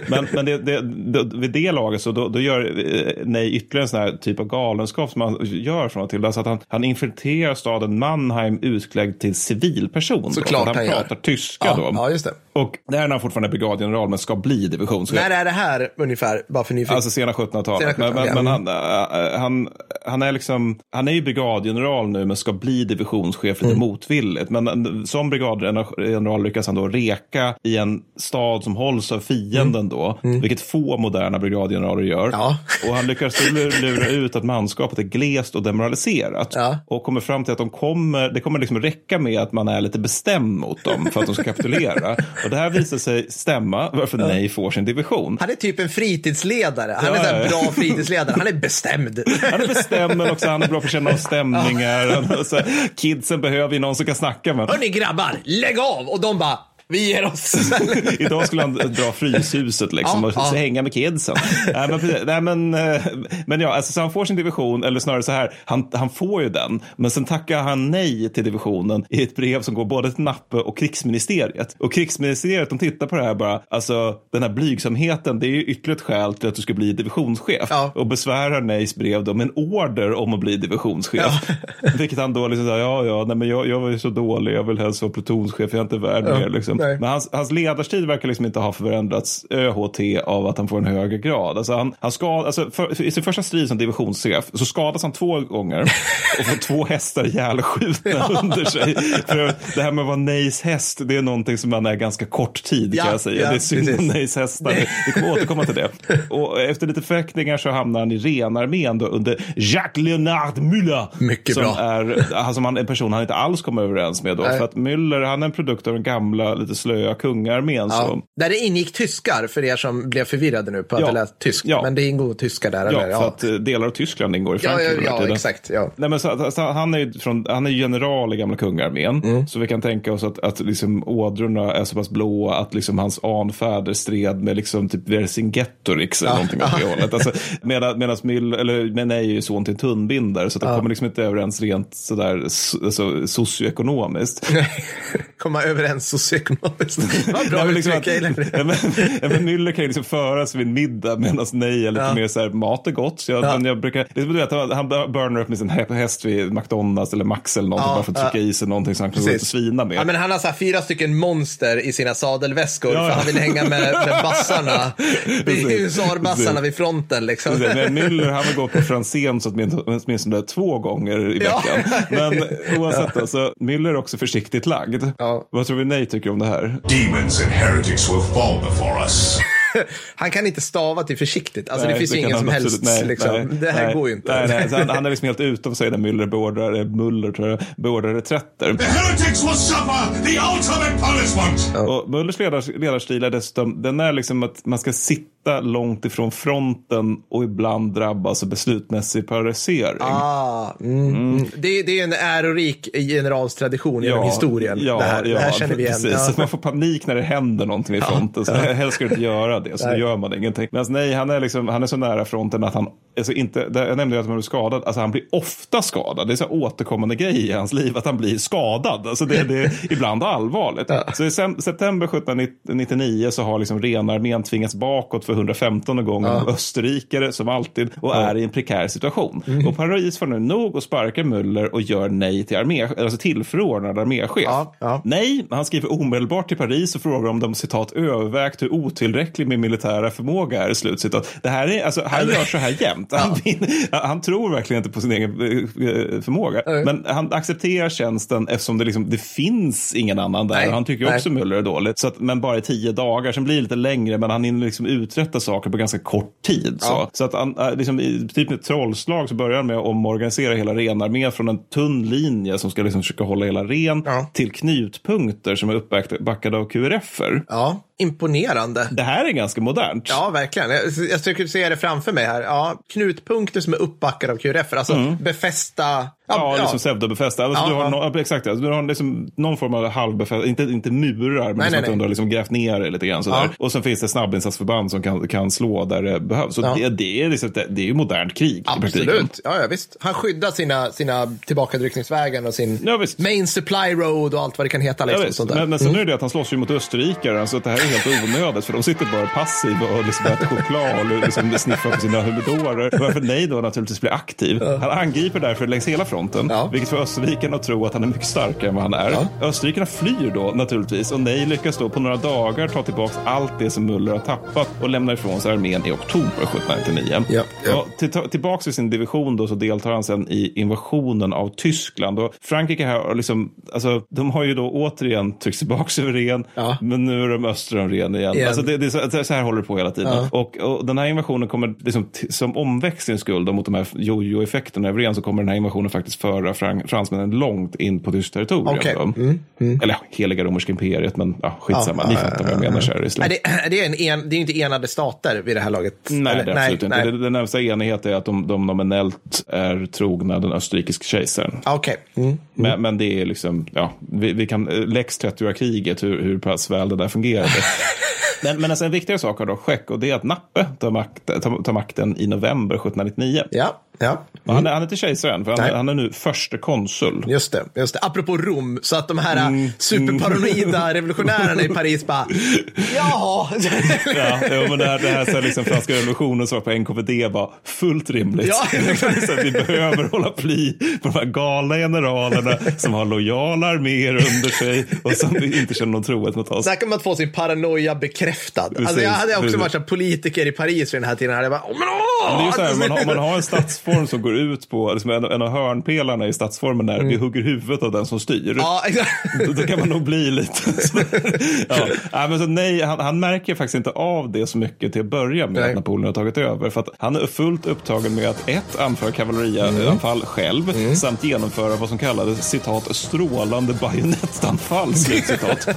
Men, men det, det, det, vid det laget så då, då gör eh, Nej ytterligare en sån här typ av galenskap som han gör från och till. Alltså att han, han infiltrerar staden Mannheim utklädd till civilperson. Såklart han han gör. pratar tyska Ja, då. ja, just det. Och det här är när han fortfarande är brigadgeneral men ska bli divisionschef. När är det här ungefär? Bara för nyfiken. Alltså sena 1700-talet. Sena Men, 1700-talet, men, men han, äh, han, han är liksom, han är ju brigadgeneral nu men ska bli divisionschef Mm. lite motvilligt. Men äh, som brigadgeneral lyckas han då reka i en stad som hålls av fienden då, vilket få moderna brigadgeneraler gör. Mm. Ja. [laughs] Och han lyckas lura ut att manskapet är glest och demoraliserat. Ja. Och kommer fram till att de kommer, det kommer liksom räcka med att man är lite bestämd mot dem för att de ska kapitulera. [laughs] det här visar sig stämma, varför nej får sin division. Han är typ en fritidsledare. Han är Ja, en ja. bra fritidsledare. Han är bestämd. Han är bestämd men också han är bra på att känna av stämningar. Är Kidsen behöver ju någon som kan snacka med. Hörni grabbar, lägg av! Och de bara, vi ger oss. [laughs] Idag skulle han dra Fryshuset liksom Ja, och ja. hänga med kidsen. nej, men, nej, men, eh, men ja, alltså, så han får sin division, eller snarare så här, han, han får ju den, men sen tackar han nej till divisionen i ett brev som går både till Nappe och krigsministeriet. Och krigsministeriet, de tittar på det här bara, alltså den här blygsamheten, det är ju ytterligare ett skäl till att du ska bli divisionschef. Ja. Och besvärar nejs brev då med en order om att bli divisionschef. [laughs] Vilket han då liksom ja, ja, nej, men jag, jag var ju så dålig, jag vill helst vara plutonschef, jag är inte värd mer. Liksom. Nej. Men hans, hans ledarstil verkar liksom inte ha förändrats ÖHT av att han får en högre grad. Alltså han, han ska, alltså för, I sin första strid som divisionschef så skadas han två gånger och får två hästar ihjälskjutna [laughs] under sig. För det här med att vara Nejs häst, det är någonting som man är ganska kort tid Ja, kan jag säga. ja, det är synd om. Nejs hästar. Vi kommer återkomma till det. Och efter lite fäktningar så hamnar han i renarmén då under Jacques Leonard Müller. Mycket som bra. Är, alltså man, en person han inte alls kommer överens med då. Nej. För att Müller, han är en produkt av den gamla, lite slöa kungararmén. Ja. Så. Där det ingick tyskar, för er som blev förvirrade nu på att Ja. det lät tyskt. Ja. Men det ingår tyskar där, Ja, eller? för att eh, delar av Tyskland ingår i ja, Frankrike. ja, ja tiden. exakt. Ja. Nej, men så, så, han är från, han är general i gamla kungararmén. Mm. Så vi kan tänka oss att, att liksom ådrorna är så pass blåa att liksom hans anfäder stred med liksom typ Vercingetorix eller någonting åt det [laughs] hållet. Alltså, medan, medan Mill, eller men är ju son till en tunnbindare så de kommer liksom inte överens rent sådär so, alltså, socioekonomiskt. [laughs] Komma överens socioekonomiskt. Vad bra Nej, liksom ja, men, ja, men Müller kan ju liksom föras vid en middag medan nej är lite Ja. mer så här, mat är gott. Så jag, Ja. men jag brukar, det är som du vet, han burnar upp med sin hä- häst vid McDonalds eller Max eller någonting Ja, bara för att trycka i sig någonting som han kan gå ut och Precis. svina med. Ja, men han har så här fyra stycken monster i sina sadelväskor Ja, för ja. han vill hänga med, med [laughs] bassarna. Husarbassarna vid fronten liksom. Precis, Men [laughs] Müller han har gått på Franzén så åtminstone åtminstone två gånger i Ja. veckan. Men [laughs] oavsett, alltså, Müller är också försiktigt lagd. Ja. Vad tror vi nej tycker om det här? Demons and heretics will fall before us. [laughs] Han kan inte stava till försiktigt. Alltså Nej, det finns ju ingen som helst. absolut- nej, liksom. nej, det här nej, går ju inte. Nej, nej, så han, han är [laughs] liksom helt utom sig när Müller beordrar, Muller tror jag, beordrar reträtter. The heretics will suffer the ultimate punishment. Och Mullers ledars, ledarstil är dessutom, den är liksom att man ska sitta långt ifrån fronten och ibland drabbas av beslutsmässig paralysering. Ah, mm, mm. Det, det är en ärorik generalstradition genom historien. Ja, det, här, ja, det här känner vi igen. Precis. Ja. Man får panik när det händer någonting vid fronten. Så [laughs] helst ska du inte göra det, så Nej. gör man ingenting. Men nej, han är, liksom, han är så nära fronten att han, alltså inte, jag nämnde ju att han blev skadad, alltså han blir ofta skadad. Det är så återkommande grej i hans liv att han blir skadad. Alltså det, det är ibland allvarligt. Så i september 1799 så har liksom renarmén tvingats bakåt för 115 gånger av österrikare som alltid och är i en prekär situation. Mm. Och Paris får nu nog och sparkar Müller och gör nej till armé, alltså tillförordnad arméchef. Ja, ja. Nej, han skriver omedelbart till Paris och frågar om de citat övervägt hur otillräcklig min militära förmåga är. Slutcitat. Det här är, alltså, han gör så här jämt. Han, han tror verkligen inte på sin egen eh, förmåga. Men han accepterar tjänsten eftersom det, liksom, det finns ingen annan där. Nej, Han tycker också Müller är. Så att, men bara i tio dagar, sen blir det lite längre, men han hinner liksom uträtta uträtta saker på ganska kort tid. Så, Ja. så att han, äh, liksom, i typ med ett trollslag så börjar han med att omorganisera hela renarmén från en tunn linje som ska liksom försöka hålla hela ren Ja. till knutpunkter som är uppbackade av QRF-er. Ja, imponerande. Det här är ganska modernt. Ja, verkligen. Jag, jag försöker se det framför mig här. Ja, knutpunkter som är uppbackade av QRF, alltså befästa. Ja, liksom pseudobefästa. Alltså, Ja, du har, ja. no, exakt, alltså, du har liksom någon form av halvbefästa, inte, inte murar, men Nej, liksom nej, att nej. du har liksom grävt ner det lite grann. Sådär. Ja. Och sen finns det snabbinsatsförband som kan, kan slå där det behövs. Så Ja. det, det, är liksom, det, det är ju modernt krig. Absolut. Ja, ja, visst. Han skyddar sina, sina tillbakadryckningsvägar och sin Ja, main supply road och allt vad det kan heta. Ja, Liksom, sånt där. men, men sen är det att han slåss ju mot österrikare, så att det här är helt onödigt för de sitter bara passiva och liksom äter choklad och liksom sniffar på sina humidorer. Varför nej då naturligtvis blir aktiv. Han angriper därför längs hela fronten, Ja. vilket får österrikarna att tro att han är mycket starkare än vad han är. Ja. Österrikarna flyr då naturligtvis och nej lyckas då på några dagar ta tillbaka allt det som Muller har tappat och lämnar ifrån sig armén i oktober 1799. Ja, ja. Till, tillbaka i sin division då så deltar han sen i invasionen av Tyskland. Och Frankrike här, har liksom, alltså, de har ju då återigen tryckt tillbaka över Ren, men nu är de öster om Ren igen. Igen. Alltså, det, det, är så, så här håller det på hela tiden. Och, och den här invasionen kommer liksom, som omväxlings skull då, mot de här jojo-effekterna över Ren så kommer den här invasionen faktiskt föra fran, fransmännen långt in på tyskt territorium. Okej. då. Mm, Eller heliga romerska imperiet, men ja, skitsamma. Ja, Ni fattar vad jag ja, menar, kära Nej, det, det, är en en, det är inte enade stater vid det här laget. Nej, Eller- det är absolut inte. nej. Det, det närmsta enighet är att de, de nominellt är trogna den österrikiske kejsaren. Ah, Okej. Mm. Men, men det är liksom, ja, vi, vi kan, eh, Lex 30 kriget hur, hur pass väl det där fungerade. [laughs] men, men alltså en viktigare sak har då skett och det är att Nappe tar, makt, tar, tar makten i november 1799. Ja, ja. Och Han, är, han är inte kejsare än, för han, Nej. är- han är nu förste konsul. Just det, just det. Apropå Rom, så att de här Mm, superparanoida revolutionärerna i Paris bara, jaha. [laughs] Ja, jo, men det här, det här så här liksom franska revolutionen som var på NKVD var fullt rimligt. Ja. [laughs] så att vi behöver hålla pli på de här galna generalerna som har lojala arméer under sig och som inte känner någon trohet mot oss. Där kan man få sin paranoia bekräftad. alltså, Precis, jag hade också precis. varit så politiker i Paris vid den här tiden. Jag bara, åh, men åh! Man, man har en [laughs] statsform som går ut på, liksom en, en av hörnpelarna i statsformen är vi hugger huvudet av den som styr. Mm. Ja. Då, då kan man nog bli lite... [laughs] Ja. nej, men så, nej, han, han märker faktiskt inte av det så mycket till att börja med Nej. att Napoleon har tagit över. För att han är fullt upptagen med att ett, anföra kavallerianfall själv samt genomföra vad som kallades citat strålande bajonettanfall. Slutcitat.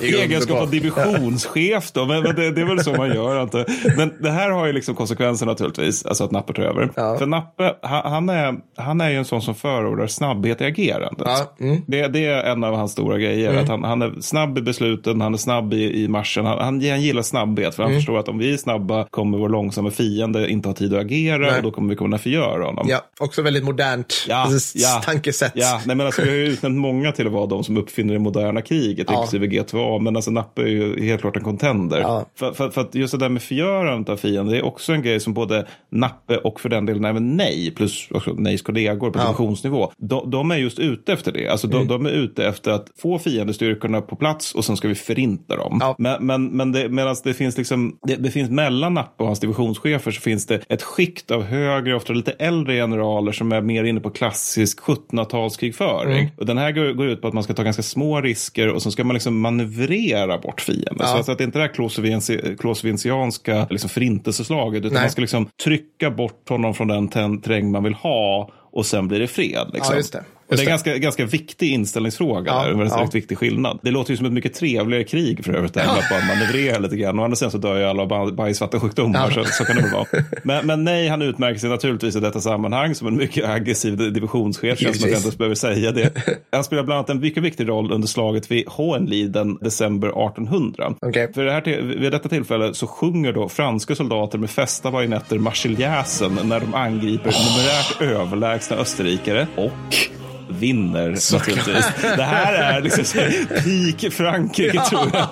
[laughs] Egenskap av divisionschef då, men, men det, det är väl så man gör. Inte? Men det här har ju liksom konsekvenser naturligtvis, alltså att Nappe tar över. Ja. För Nappe, han, han, är, han är ju en sån som förordar snabbhet i agerandet. Ja, mm. Det, det är en av hans stora grejer, att han, han är snabb i besluten, han är snabb i, i marschen, han, han, han gillar snabbhet, för han Mm. förstår att om vi är snabba kommer vår långsamma fiende inte ha tid att agera Nej. och då kommer vi kunna förgöra honom. Ja, också väldigt modernt Ja, alltså, ja, tankesätt. Ja, nej, men alltså, vi har ju utnämnt många till att vara de som uppfinner det moderna kriget, Ja. inklusive G2A. Men alltså, Nappe är ju helt klart en contender. Ja. För, för, för att just det där med förgörandet av fienden, det är också en grej som både Nappe och för den delen även Nej, plus också Nejs kollegor på Ja. divisionsnivå, de, de är just ute efter det. Alltså, Mm. de, de är ute efter att få fiendestyrkorna på plats och sen ska vi förinta dem. Ja. Men, men, men det, medan det finns liksom, det, det finns mellan Nappe och hans divisionschefer så finns det ett skikt av högre, ofta lite äldre generaler som är mer inne på klassisk 1700-talskrigföring. Mm. Och den här går, går ut på att man ska ta ganska små risker och så ska man liksom manövrera bort fienden. Ja. Så alltså att det inte är det här clausewiensianska liksom förintelseslaget utan Nej. man ska liksom trycka bort honom från den terräng man vill ha och sen blir det fred. Liksom. Ja, just det. Det är en det. ganska, ganska viktig inställningsfråga, Ja, där, en ja. viktig skillnad. Det låter ju som ett mycket trevligare krig för övrigt, än att bara manövrera lite grann. Å andra sidan så dör ju alla av baj- bajsvattensjukdomar, Ja. så, så kan det väl vara. [laughs] Men, men nej, han utmärker sig naturligtvis i detta sammanhang som en mycket aggressiv divisionschef, känns som att jag inte ens behöver säga det. [laughs] Han spelar bland annat en mycket viktig roll under slaget vid Hohenlieden december 1800. Okej. För det här, till- vid detta tillfälle så sjunger då franska soldater med fästa bajonetter marseljäsen när de angriper numerärt överlägsna österrikare och vinner naturligtvis. Det här är liksom peak Frankrike tror jag.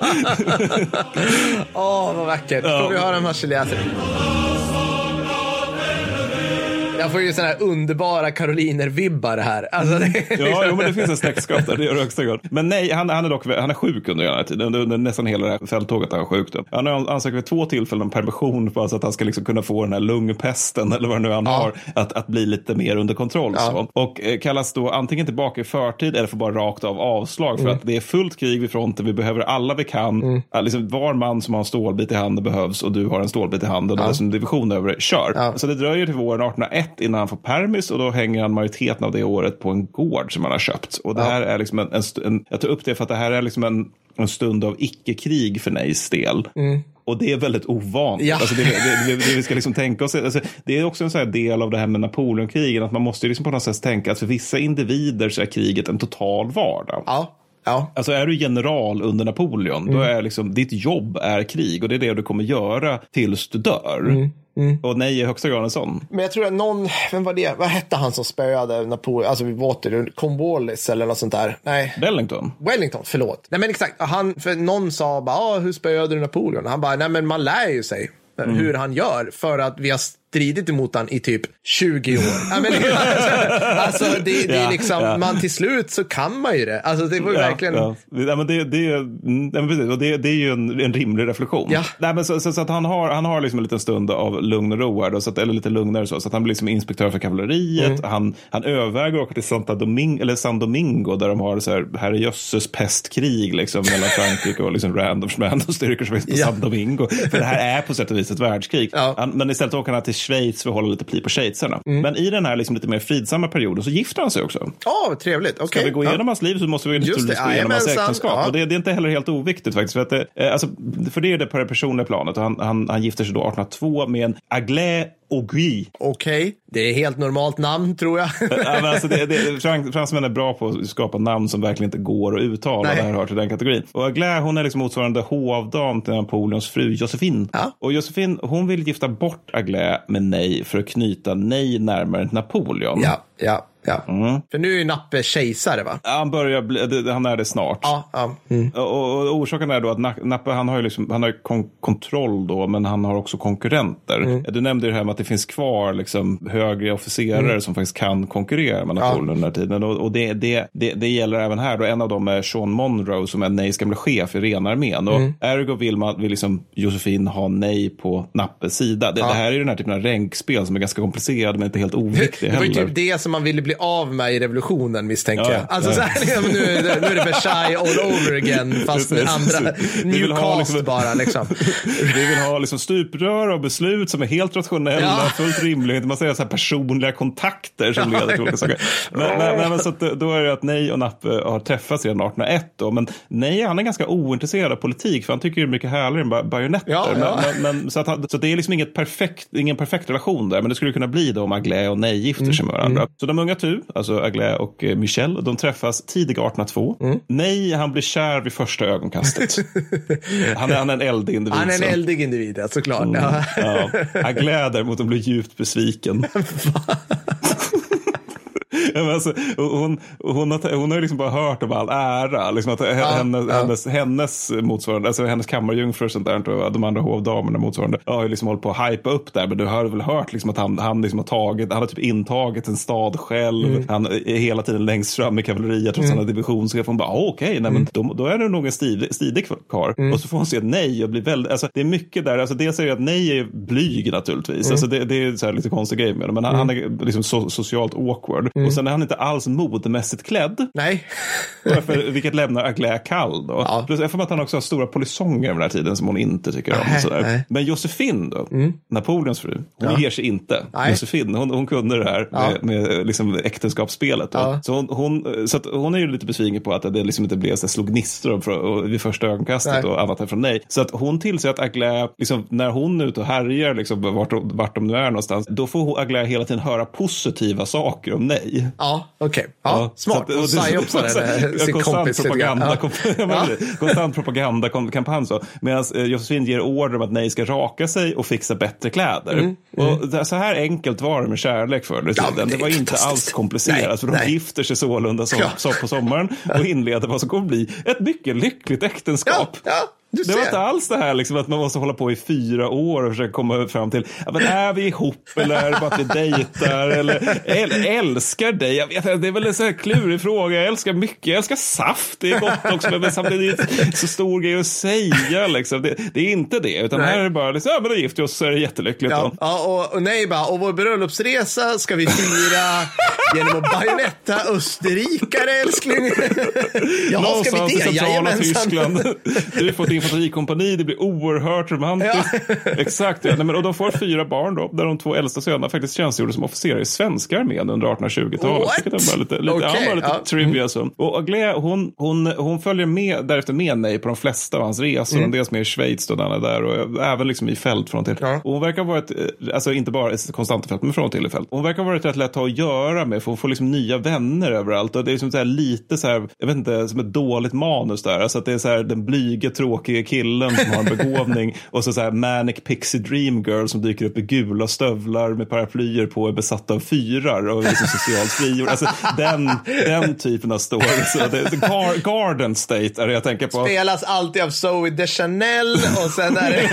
Åh, vad vackert. Ja. Får vi höra en marseljäser? Ja, jag får ju sådana här underbara Karoliner-vibbar här. Alltså, det, Ja, jo, men det finns en släktskap där, det gör det högsta grad. Men nej, han, han är dock han är sjuk under här tiden. Under, under nästan hela det här fälttåget är han sjuk. Då. Han har ansökt vid två tillfällen om permission för att han ska liksom kunna få den här lungpesten eller vad det nu han har, att, att bli lite mer under kontroll. Så. Och eh, kallas då antingen tillbaka i förtid eller får bara rakt av avslag för att det är fullt krig vid fronten, vi behöver alla vi kan. Ja, Liksom, var man som har en stålbit i handen behövs och du har en stålbit i handen och det är som division över det, kör. Ja. Så det dröjer till våren 1801 innan han får permis och då hänger han majoriteten av det året på en gård som han har köpt. Och det här är liksom en, en, en, jag tar upp det för att det här är liksom en, en stund av icke-krig för Neys del. Och det är väldigt ovanligt. Ja. Alltså det, det, det, det vi ska liksom tänka oss, alltså det är också en sån del av det här med Napoleonkrigen, att man måste liksom på något sätt tänka att för vissa individer så är kriget en total vardag. ja, ja. Alltså är du general under Napoleon, då är liksom ditt jobb är krig och det är det du kommer göra tills du dör. Och nej, i högsta grad en sån. Men jag tror att någon, vem var det? Vad hette han som spöade Napoleon, alltså vid Waterloo? Cornwallis eller något sånt där? Nej. Wellington. Wellington, förlåt. Nej men exakt, han, för någon sa bara, ah, hur spöade du Napoleon? Han bara, nej men man lär ju sig hur han gör för att vi har stridit emot han i typ 20 år. [laughs] ja, men, [laughs] alltså, det, det är Ja, liksom, ja. man till slut så kan man ju det. Alltså det var ju verkligen, Ja, ja. men det, det, är- ja, det, det är ju en, en rimlig reflektion. Ja. Nej, men så, så, så att han har, han har liksom en liten stund av lugn och ro här, då, så att, eller lite lugnare så, så att han blir liksom inspektör för kavalleriet. Mm. Han, han överväger att åka till Santa Domingo, eller San Domingo där de har så här, herrejösses pestkrig liksom, mellan [laughs] Frankrike och liksom random, random styrkor som finns på Ja. San Domingo. För det här är på sätt och vis ett världskrig. Ja. Han, men istället åker han till Schweiz för att hålla lite pli på schweizarna. Mm. Men i den här liksom lite mer fridsamma perioden så gifter han sig också. ja vad trevligt. Okej. Ska vi gå Ja. igenom hans liv så måste vi naturligtvis gå igenom hans äktenskap. ja. Och det, det är inte heller helt oviktigt faktiskt. För, att det, eh, alltså, för det är det på det personliga planet. Och Han, han, han gifter sig då 1802 med en Aglais Auguy. Okej, det är helt normalt namn tror jag. [laughs] Ja, men alltså det, det, [laughs] frans, fransmän är bra på att skapa namn som verkligen inte går att uttala. Nej. Det här hör till den kategorin. Och Aglais hon är liksom motsvarande hovdam till Napoleons fru Josephine. Ja. Och Josephine hon vill gifta bort Aglais med Nej för att knyta Nej närmare Napoleon. ja, ja, ja. Mm. För nu är ju Nappe kejsare va? Han, börjar bli, han är det snart. Ja, ja. Mm. Och, och orsaken är då att Na- Nappe han har ju liksom, han har kon- kontroll då, men han har också konkurrenter. Mm. Du nämnde ju det här med att det finns kvar liksom högre officerare Mm. som faktiskt kan konkurrera med Napoleon under den här tiden. Och, och det, det, det, det gäller även här. Då. En av dem är Sean Monroe som är Neys gamla chef i renarmén. Och Mm. ergo vill, man, vill liksom Josefin ha Nej på Nappes sida. Det, det här är ju den här typen av ränkspel som är ganska komplicerade men inte helt oviktiga Det var ju heller. typ det som man ville bli av i revolutionen misstänker Ja, jag. Alltså, ja. så här, liksom, nu, nu är det Versailles all over again, [laughs] fast med andra Newcast liksom- bara liksom. [laughs] Vi vill ha liksom stuprör och beslut som är helt rationella, Ja. fullt rimliga. Man säger så här personliga kontakter som leder till olika saker. Men, men, men, men så att, då är det att Nej och Nappe har träffats redan 1801. Då. Men Nej han är ganska ointresserad av politik för han tycker det är mycket härligare än ba- bajonetter. Ja, ja. Men, men, så, att han, så det är liksom inget perfekt, ingen perfekt relation där. Men det skulle kunna bli då om Aglais och Nej gifter sig med varandra. Så de unga tu, alltså Aglais och eh, Michel, de träffas tidiga 1802. Nej, han blir kär vid första ögonkastet. [laughs] han, är, han är en eldig individ. Han är en eldig individ, ja, såklart. Mm. Ja. Ja, han gläder mot att bli djupt besviken. [laughs] [laughs] Alltså, hon, hon, har, hon har ju liksom bara hört om all ära. Liksom att hennes, ja. hennes, hennes motsvarande, alltså hennes kammarjungfrur och sånt där, och de andra hovdamerna motsvarande, har ju liksom hållit på att hypa upp där. Men du har väl hört liksom att han, han liksom har tagit, han har typ intagit en stad själv. Mm. Han är hela tiden längst fram i kavalleriet trots att han är divisionschef. Hon bara, ah, okej, nej, Mm. men då, då är det nog en stilig, stilig karl. Och så får hon se nej och blir väldigt, alltså det är mycket där, alltså dels är det att nej är blyg naturligtvis. Mm. Alltså det, det är så här lite konstig grej med det, men han, han är liksom so, socialt awkward. Och sen är han inte alls modemässigt klädd. Nej. [laughs] Därför, vilket lämnar Aglais kall. Då. Ja. Plus jag får att han också har stora polisonger den här tiden som hon inte tycker om. Nej, sådär. nej. Men Josefin då, Napoleons fru, hon ger sig inte. Nej. Josefin, hon, hon kunde det här Ja. med, med liksom äktenskapsspelet. Ja. Så, hon, hon, så hon är ju lite besviken på att det liksom inte blev så slog gnistor vid första ögonkastet och annat från nej. Så att hon tillser att Aglais, liksom, när hon är ute och härjar liksom, vart, vart de nu är någonstans, då får Aglais hela tiden höra positiva saker om nej. Ja, okej. Ja, så smart. att- och Och [laughs] psyopsar sin konstant kompis propaganda, Ja. [laughs] ja, konstant propagandakampanj. Medan eh, Josefin ger order om att nej ska raka sig och fixa bättre kläder. Och det, så här enkelt var det med kärlek förr i Mm, Ja, tiden. det det var inte alls komplicerat. Nej, för de nej. gifter sig sålunda som, Ja. som på sommaren och inleder vad som kommer bli ett mycket lyckligt äktenskap. Du Det var inte alls det här liksom, att man måste hålla på i fyra år och försöka komma fram till, ja, men är vi ihop eller är det bara att vi dejtar eller äl, älskar dig? Jag vet, det är väl en så här klurig fråga. Jag älskar mycket, jag älskar saft, det är gott också, men samtidigt är det inte så stor grej att säga. Liksom. Det, det är inte det, utan Nej. här är det bara, liksom, ja men då gifter vi oss så är det jättelyckligt. Ja, ja och, och nej bara, och vår bröllopsresa ska vi fira genom att bajonetta österrikare älskling. [laughs] Ska Någonstans i centrala. Tyskland. Du får ett infanterikompani, det blir oerhört romantiskt. Exakt, ja. Nej, men, och de får fyra barn då, där de två äldsta sönerna faktiskt tjänstgjorde som officerare i svenska armén under 1820-talet. What? Vilket bara lite, lite, Okej, ja, lite ja. trivia. Så. Och Aglé, hon, hon, hon följer med, därefter med mig på de flesta av hans resor. Mm. Dels med i Schweiz då, när han är där och även liksom i fält från och till. Ja. Och hon verkar ha varit, eh, alltså inte bara i konstanta fält, men från och till i fält. Hon verkar ha varit rätt lätt att ha att göra med, för hon får liksom nya vänner överallt. Och det är liksom så lite så här, jag vet inte, som ett dåligt manus där. Alltså att det är så här den blyge, tråkiga killen som har en begåvning [laughs] och så, så här manic pixie dream girl som dyker upp i gula stövlar med paraplyer på och är besatt av fyrar och liksom socialt frigjord. Alltså den, den typen av story. Så det, Gar, Garden State är det jag tänker på. Spelas alltid av Zoe Deschanel och sen är det...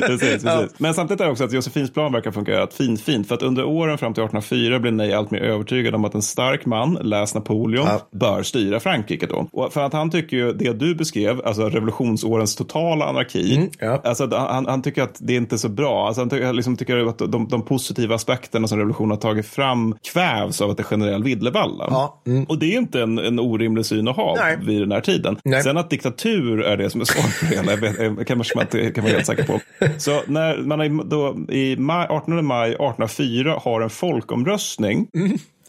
[laughs] precis, precis. Men samtidigt är det också att Josefins plan verkar fungera fint, fint. För att under åren fram till 1804 blir Nej allt mer övertygad om att en stark man, läs Napoleon, Ja. bör styra Frankrike då. Och för att han tycker ju det du beskrev, alltså revolutionsårens totala anarki, Mm, ja. alltså han, han tycker att det inte är så bra. Alltså han tycker, han liksom tycker att de, de positiva aspekterna som revolutionen har tagit fram kvävs av att det är generell villervalla. Ja, mm. Och det är inte en, en orimlig syn att ha Nej. vid den här tiden. Nej. Sen att diktatur är det som är svaret på det hela, vet- kan man kan man vara helt säker på. [laughs] Så när man är då, i maj, 18 maj 1804 har en folkomröstning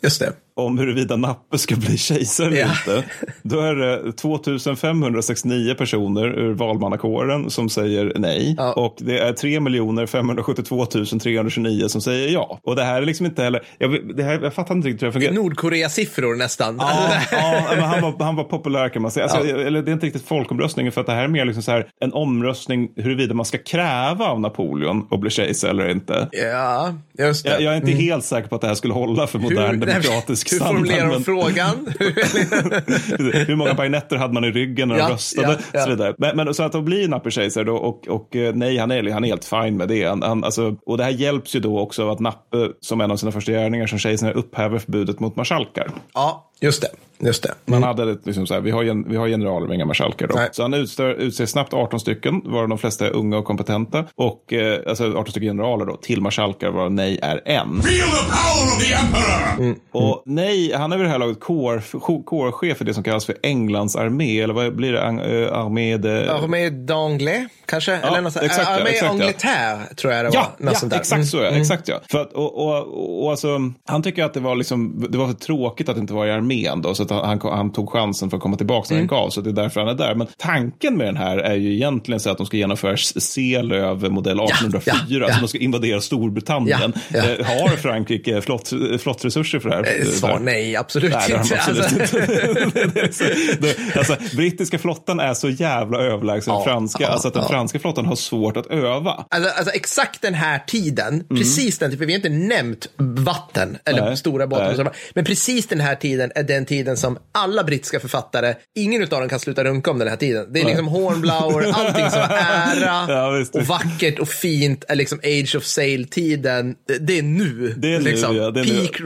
Just det om huruvida Nappe ska bli kejsare eller Ja. inte. Då är det 2569 personer ur valmannakåren som säger nej. Ja. Och det är 3 572 329 som säger ja. Och det här är liksom inte heller, jag, det här, jag fattar inte riktigt hur det fungerar. Nordkorea-siffror nästan. Ja, [laughs] ja men han, var, han var populär kan man säga. Alltså, Ja. Eller det är inte riktigt folkomröstningen för att det här är mer liksom så här, en omröstning huruvida man ska kräva av Napoleon att bli kejsare eller inte. Ja, just det. Jag, jag är inte helt säker på att det här skulle hålla för modern hur, demokratisk hur formulerar de frågan? [laughs] Hur många bajonetter hade man i ryggen när de Ja, röstade? ja, ja. Så, vidare. Men, men så att då blir Nappe kejsare då och, och eh, nej, han är, han är helt fin med det. Han, han, alltså, och det här hjälps ju då också av att Nappe som en av sina första gärningar som kejsare upphäver förbudet mot marskalkar. ja, just det. Just det. Man hade ett, liksom så här, vi, har, vi har generaler men inga marskalkar. Då. Nej. Så han utser, utser snabbt 18 stycken, varav de flesta är unga och kompetenta. Och eh, alltså 18 stycken generaler då, till marskalkar, varav nej är en. Feel the power of the Emperor! Och nej, han är vid det här laget kår, kårchef för det som kallas för Englands armé, eller vad blir det? Eh, Armé de... Armé d'Anglais, kanske? Eller något exakt, ja, Armé exakt, ja. Angleterre, tror jag det var. Ja, Något ja sånt där. exakt Mm. så är det. Exakt, ja. För att, och, och, och, alltså, han tycker att det var, liksom, det var för tråkigt att inte vara i armén. Då, så att han, han, tog chansen för att komma tillbaka när Mm. den gav. Så det är därför han är där. Men tanken med den här är ju egentligen så att de ska genomföra Selöv modell 1804. ja, ja. Alltså de ska invadera Storbritannien. Ja, ja. Eh, Har Frankrike flott, flottresurser för det här? Svar nej, absolut Nej, det inte. absolut Alltså, inte. [laughs] Det det- alltså, brittiska flottan är så jävla överlägsen Ja, franska. ja, alltså att den ja. franska flottan har svårt att öva. Alltså, alltså exakt den här tiden, precis den, för vi har inte nämnt vatten eller Mm. Nej, stora båtar, nej. men precis den här tiden är den tiden som alla brittiska författare, ingen av dem kan sluta runka om den här tiden. Det är liksom Hornblower, allting som är [laughs] ära visst, och vackert och fint är liksom Age of Sail-tiden. Det är nu. Det är nu, liksom. ja, det är nu. Peak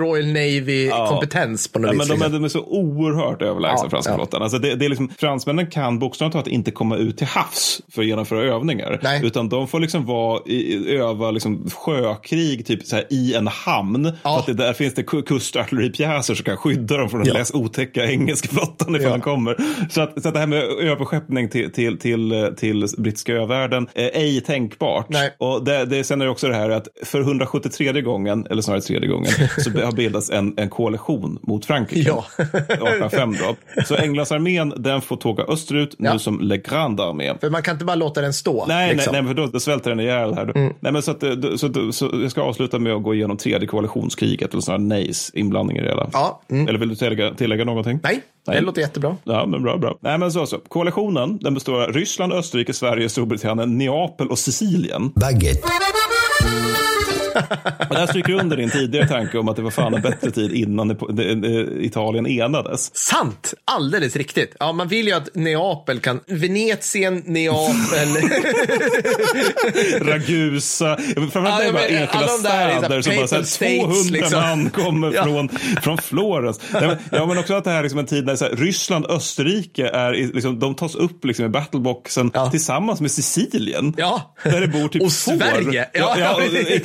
Royal Navy-kompetens på något Ja, vis. men de, är, liksom. de är så oerhört överlägsna, Ja, franska ja. flottan. Alltså det, det är liksom, fransmännen kan bokstavligt talat inte komma ut till havs för att genomföra övningar. Nej. Utan de får liksom vara i, öva liksom sjökrig typ så här, i en hamn. Ja. För att där finns det ku- kustartilleripjäser som kan skydda dem från den Ja. läs otäcka engelska flottan ifall Ja. den kommer. Så att, så att det här med överskeppning till, till, till, till brittiska övärlden är ej tänkbart. Nej. Och det, det, sen är det också det här att för 173 gången, eller snarare tredje gången, [laughs] så har bildats en, en koalition mot Frankrike. Ja. 1805 då. Så Englandsarmén, den får tåga österut nu Ja. som Le Grande Armé. För man kan inte bara låta den stå. Nej, liksom. nej, nej, för då, då svälter den ihjäl här. Mm. Nej, men så, att, det- så, så, så jag ska avsluta med att gå igenom tredje koalitionskriget, eller snarare Neys inblandning i det hela. Ja, mm. Eller vill du tillägga, tillägga någonting? Nej, Nej. det låter jättebra. Ja, men bra, bra. Nej, men så, så. Koalitionen, den består av Ryssland, Österrike, Sverige, Storbritannien, Neapel och Sicilien. Baguette. Och det här stryker under din tidigare tanke om att det var fan en bättre tid innan Italien enades. Sant! Alldeles riktigt. Ja, man vill ju att Neapel kan... Venetien, Neapel... Ragusa, framförallt Ja, det bara enskilda här städer som bara så här, papal states, 200 liksom. man kommer Ja. från, från Florens. Ja, men också att det här är liksom en tid när så här, Ryssland, Österrike, är, liksom, de tas upp liksom, i battleboxen Ja. tillsammans med Sicilien. Ja. Där det bor typ Och får. Sverige. Ja, Ja.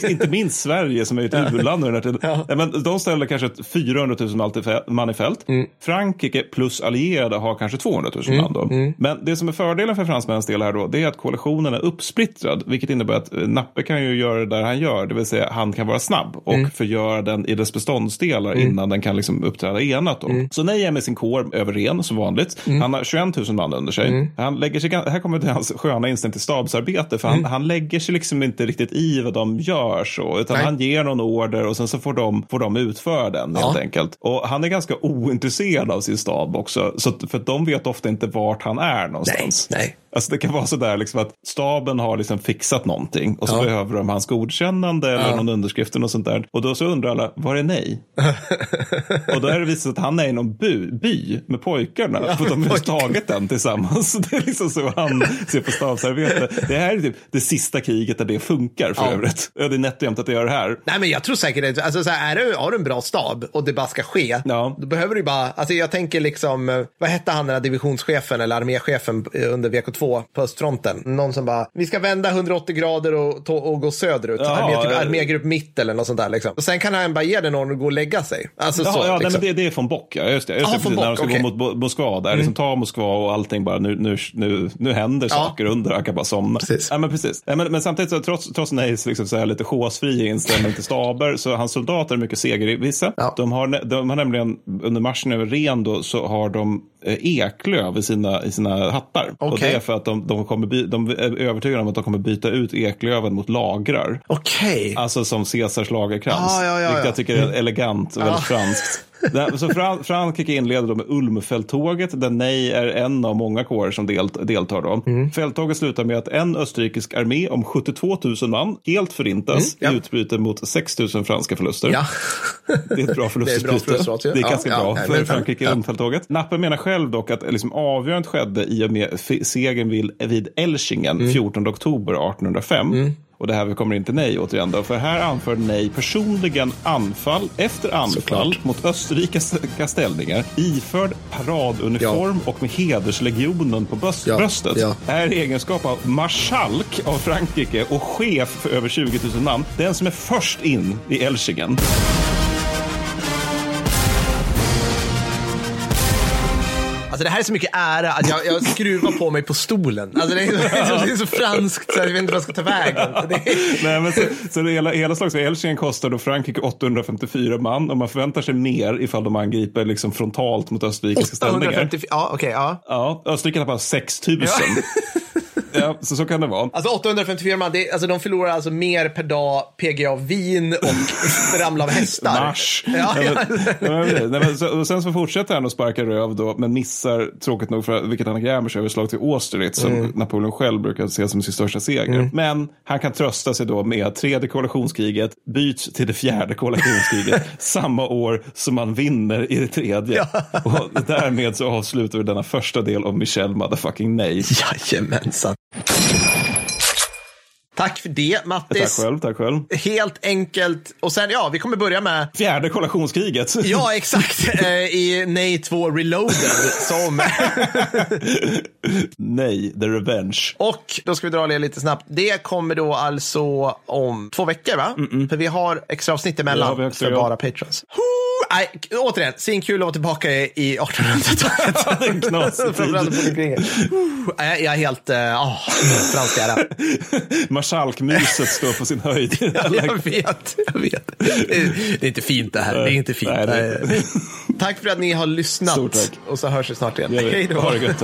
ja, inte minst Sverige som är ett u-land den här tiden. [laughs] Nej, men de ställer kanske ett 400 000 man i fält. Mm. Frankrike plus allierade har kanske 200 000 man. Då. Mm. Men det som är fördelen för fransmännens del här då, det är att koalitionen är uppsplittrad. Vilket innebär att eh, Nappe kan ju göra det där han gör. Det vill säga han kan vara snabb och Mm. förgöra den i dess beståndsdelar innan den kan liksom uppträda enat. Då. Mm. Så Nej är med sin kår över Ren som vanligt. Han har 21 000 man under sig. Mm. Han lägger sig, här kommer till hans sköna inställning till stabsarbete. För han, han lägger sig liksom inte riktigt i vad de gör så. Utan Nej. han ger någon order och sen så får de, får de utföra den helt Ja. enkelt. Och han är ganska ointresserad av sin stab också. Så för de vet ofta inte vart han är någonstans. Nej, nej. Alltså det kan vara sådär liksom att staben har liksom fixat någonting och så Ja. behöver de hans godkännande eller Ja. någon underskrift och sånt där. Och då så undrar alla, var är nej? [laughs] och då är det visat att han är i någon by, by med pojkarna. Ja, för de har tagit den tillsammans. [laughs] Det är liksom så han ser på stabsarbete. Det här är typ det sista kriget där det funkar för Ja. övrigt. Ja, det är nätt och jämnt att det gör det här. Nej, men jag tror säkert att alltså, så här, är du, har du en bra stab och det bara ska ske, Ja. då behöver du bara, alltså jag tänker liksom, eh, vad hette han den här divisionschefen eller arméchefen eh, under VK2 på östfronten? Någon som bara, vi ska vända 180 grader och, och gå söderut. Ja, Armé, typ, armégrupp mitt eller något sånt där liksom. Och sen kan han bara ge den ordern och gå och lägga sig. Alltså Ja, så. ja nej, liksom. men det, det är från Bock, ja. Just det. Just Ja, det precis, när de Bock, ska okej. gå mot Moskva. Där, liksom, ta Moskva och allting bara, nu, nu, nu, nu händer Ja. saker under, han kan bara somna. Precis. Ja, men, precis. Ja, men, men samtidigt, så, trots, trots Neys liksom, så här, lite chosefria inställning till staber, så hans soldater är mycket segervissa. Ja. De, har, de har nämligen, under marschen över Ren då, så har de eklöv i sina, i sina hattar. Och Okej. det är för att de, de, kommer by, de är övertygade om att de kommer byta ut eklöven mot lagrar. Okej. Alltså som Caesars lagerkrans. Ja, ja, ja, vilket ja. jag tycker är elegant och väldigt franskt. [laughs] Där- Så Fran Frankrike inleder då med Ulmfälttåget där Nej är en av många kårer som delt deltar. Då. Mm. Fälttåget slutar med att en österrikisk armé om 72 000 man helt förintas Mm, ja. i utbyte mot 6 000 franska förluster. Ja. [laughs] Det är ett bra förlustutbyte. förlustratio. Det är Ja, ganska ja, bra nej, för Frankrike i. Ulmfälttåget. Nappe menar själv dock att liksom avgörandet skedde i och med segern vid, vid Elchingen Mm. 14 oktober 1805. Och det här kommer in till Nej återigen då. För här anför Nej personligen anfall efter anfall Såklart. mot österrikiska ställningar iförd paraduniform och med hederslegionen på böst, Ja, bröstet. ja. Är egenskap av marskalk av Frankrike och chef för över 20 000 man. Den som är först in i Elchingen. Alltså det här är så mycket ära att jag, jag skruvar på mig på stolen. Alltså det är, det är, så, det är så franskt så jag vet inte vad jag ska ta vägen. Är, Nej, men så, så det hela, hela slags Elchingen kostar då Frankrike 854 man och man förväntar sig mer ifall de angriper liksom frontalt mot österrikiska ställningar. 854, ja okej, ja. Ja, Österrike tappar 6 000. [laughs] Ja. så, så kan det vara. Alltså 854 man, det, alltså de förlorar alltså mer per dag PGA vin och [laughs] ramla av hästar. Mars. Ja, ja. men- nej, men precis. Nej, men så, och sen så fortsätter han att sparka röv då, men missar tråkigt nog, för, vilket han grämer sig över slag till Austerlitz, som Mm. Napoleon själv brukar se som sin största seger. Men han kan trösta sig då med att tredje koalitionskriget byts till det fjärde koalitionskriget [laughs] samma år som man vinner i det tredje. Och därmed så avslutar vi denna första del av Michel motherfucking Nej. Jajamensan. Tack för det, Tack Mattis. själv, tack själv. Helt enkelt. Och sen, ja, vi kommer börja med Fjärde koalitionskriget. Ja, exakt. [laughs] Eh, I Nej 2 Reloaded. Som... [laughs] Nej, The Revenge. Och då ska vi dra det lite snabbt. Det kommer då alltså om två veckor, va? För vi har extra avsnitt emellan Ja, för bara patrons. Nej, återigen, svinkul att vara tillbaka i 1800-talet. Det är en knasig tid. Jag är helt, uh, oh, fransk ära. [laughs] Marskalkmyset står på sin höjd. [laughs] Jag vet, jag vet. Det är, inte fint det här. Det är inte fint. Nej, det-. Tack för att ni har lyssnat. Stort tack. Och så hörs vi snart igen. Hej då. Ha det gött.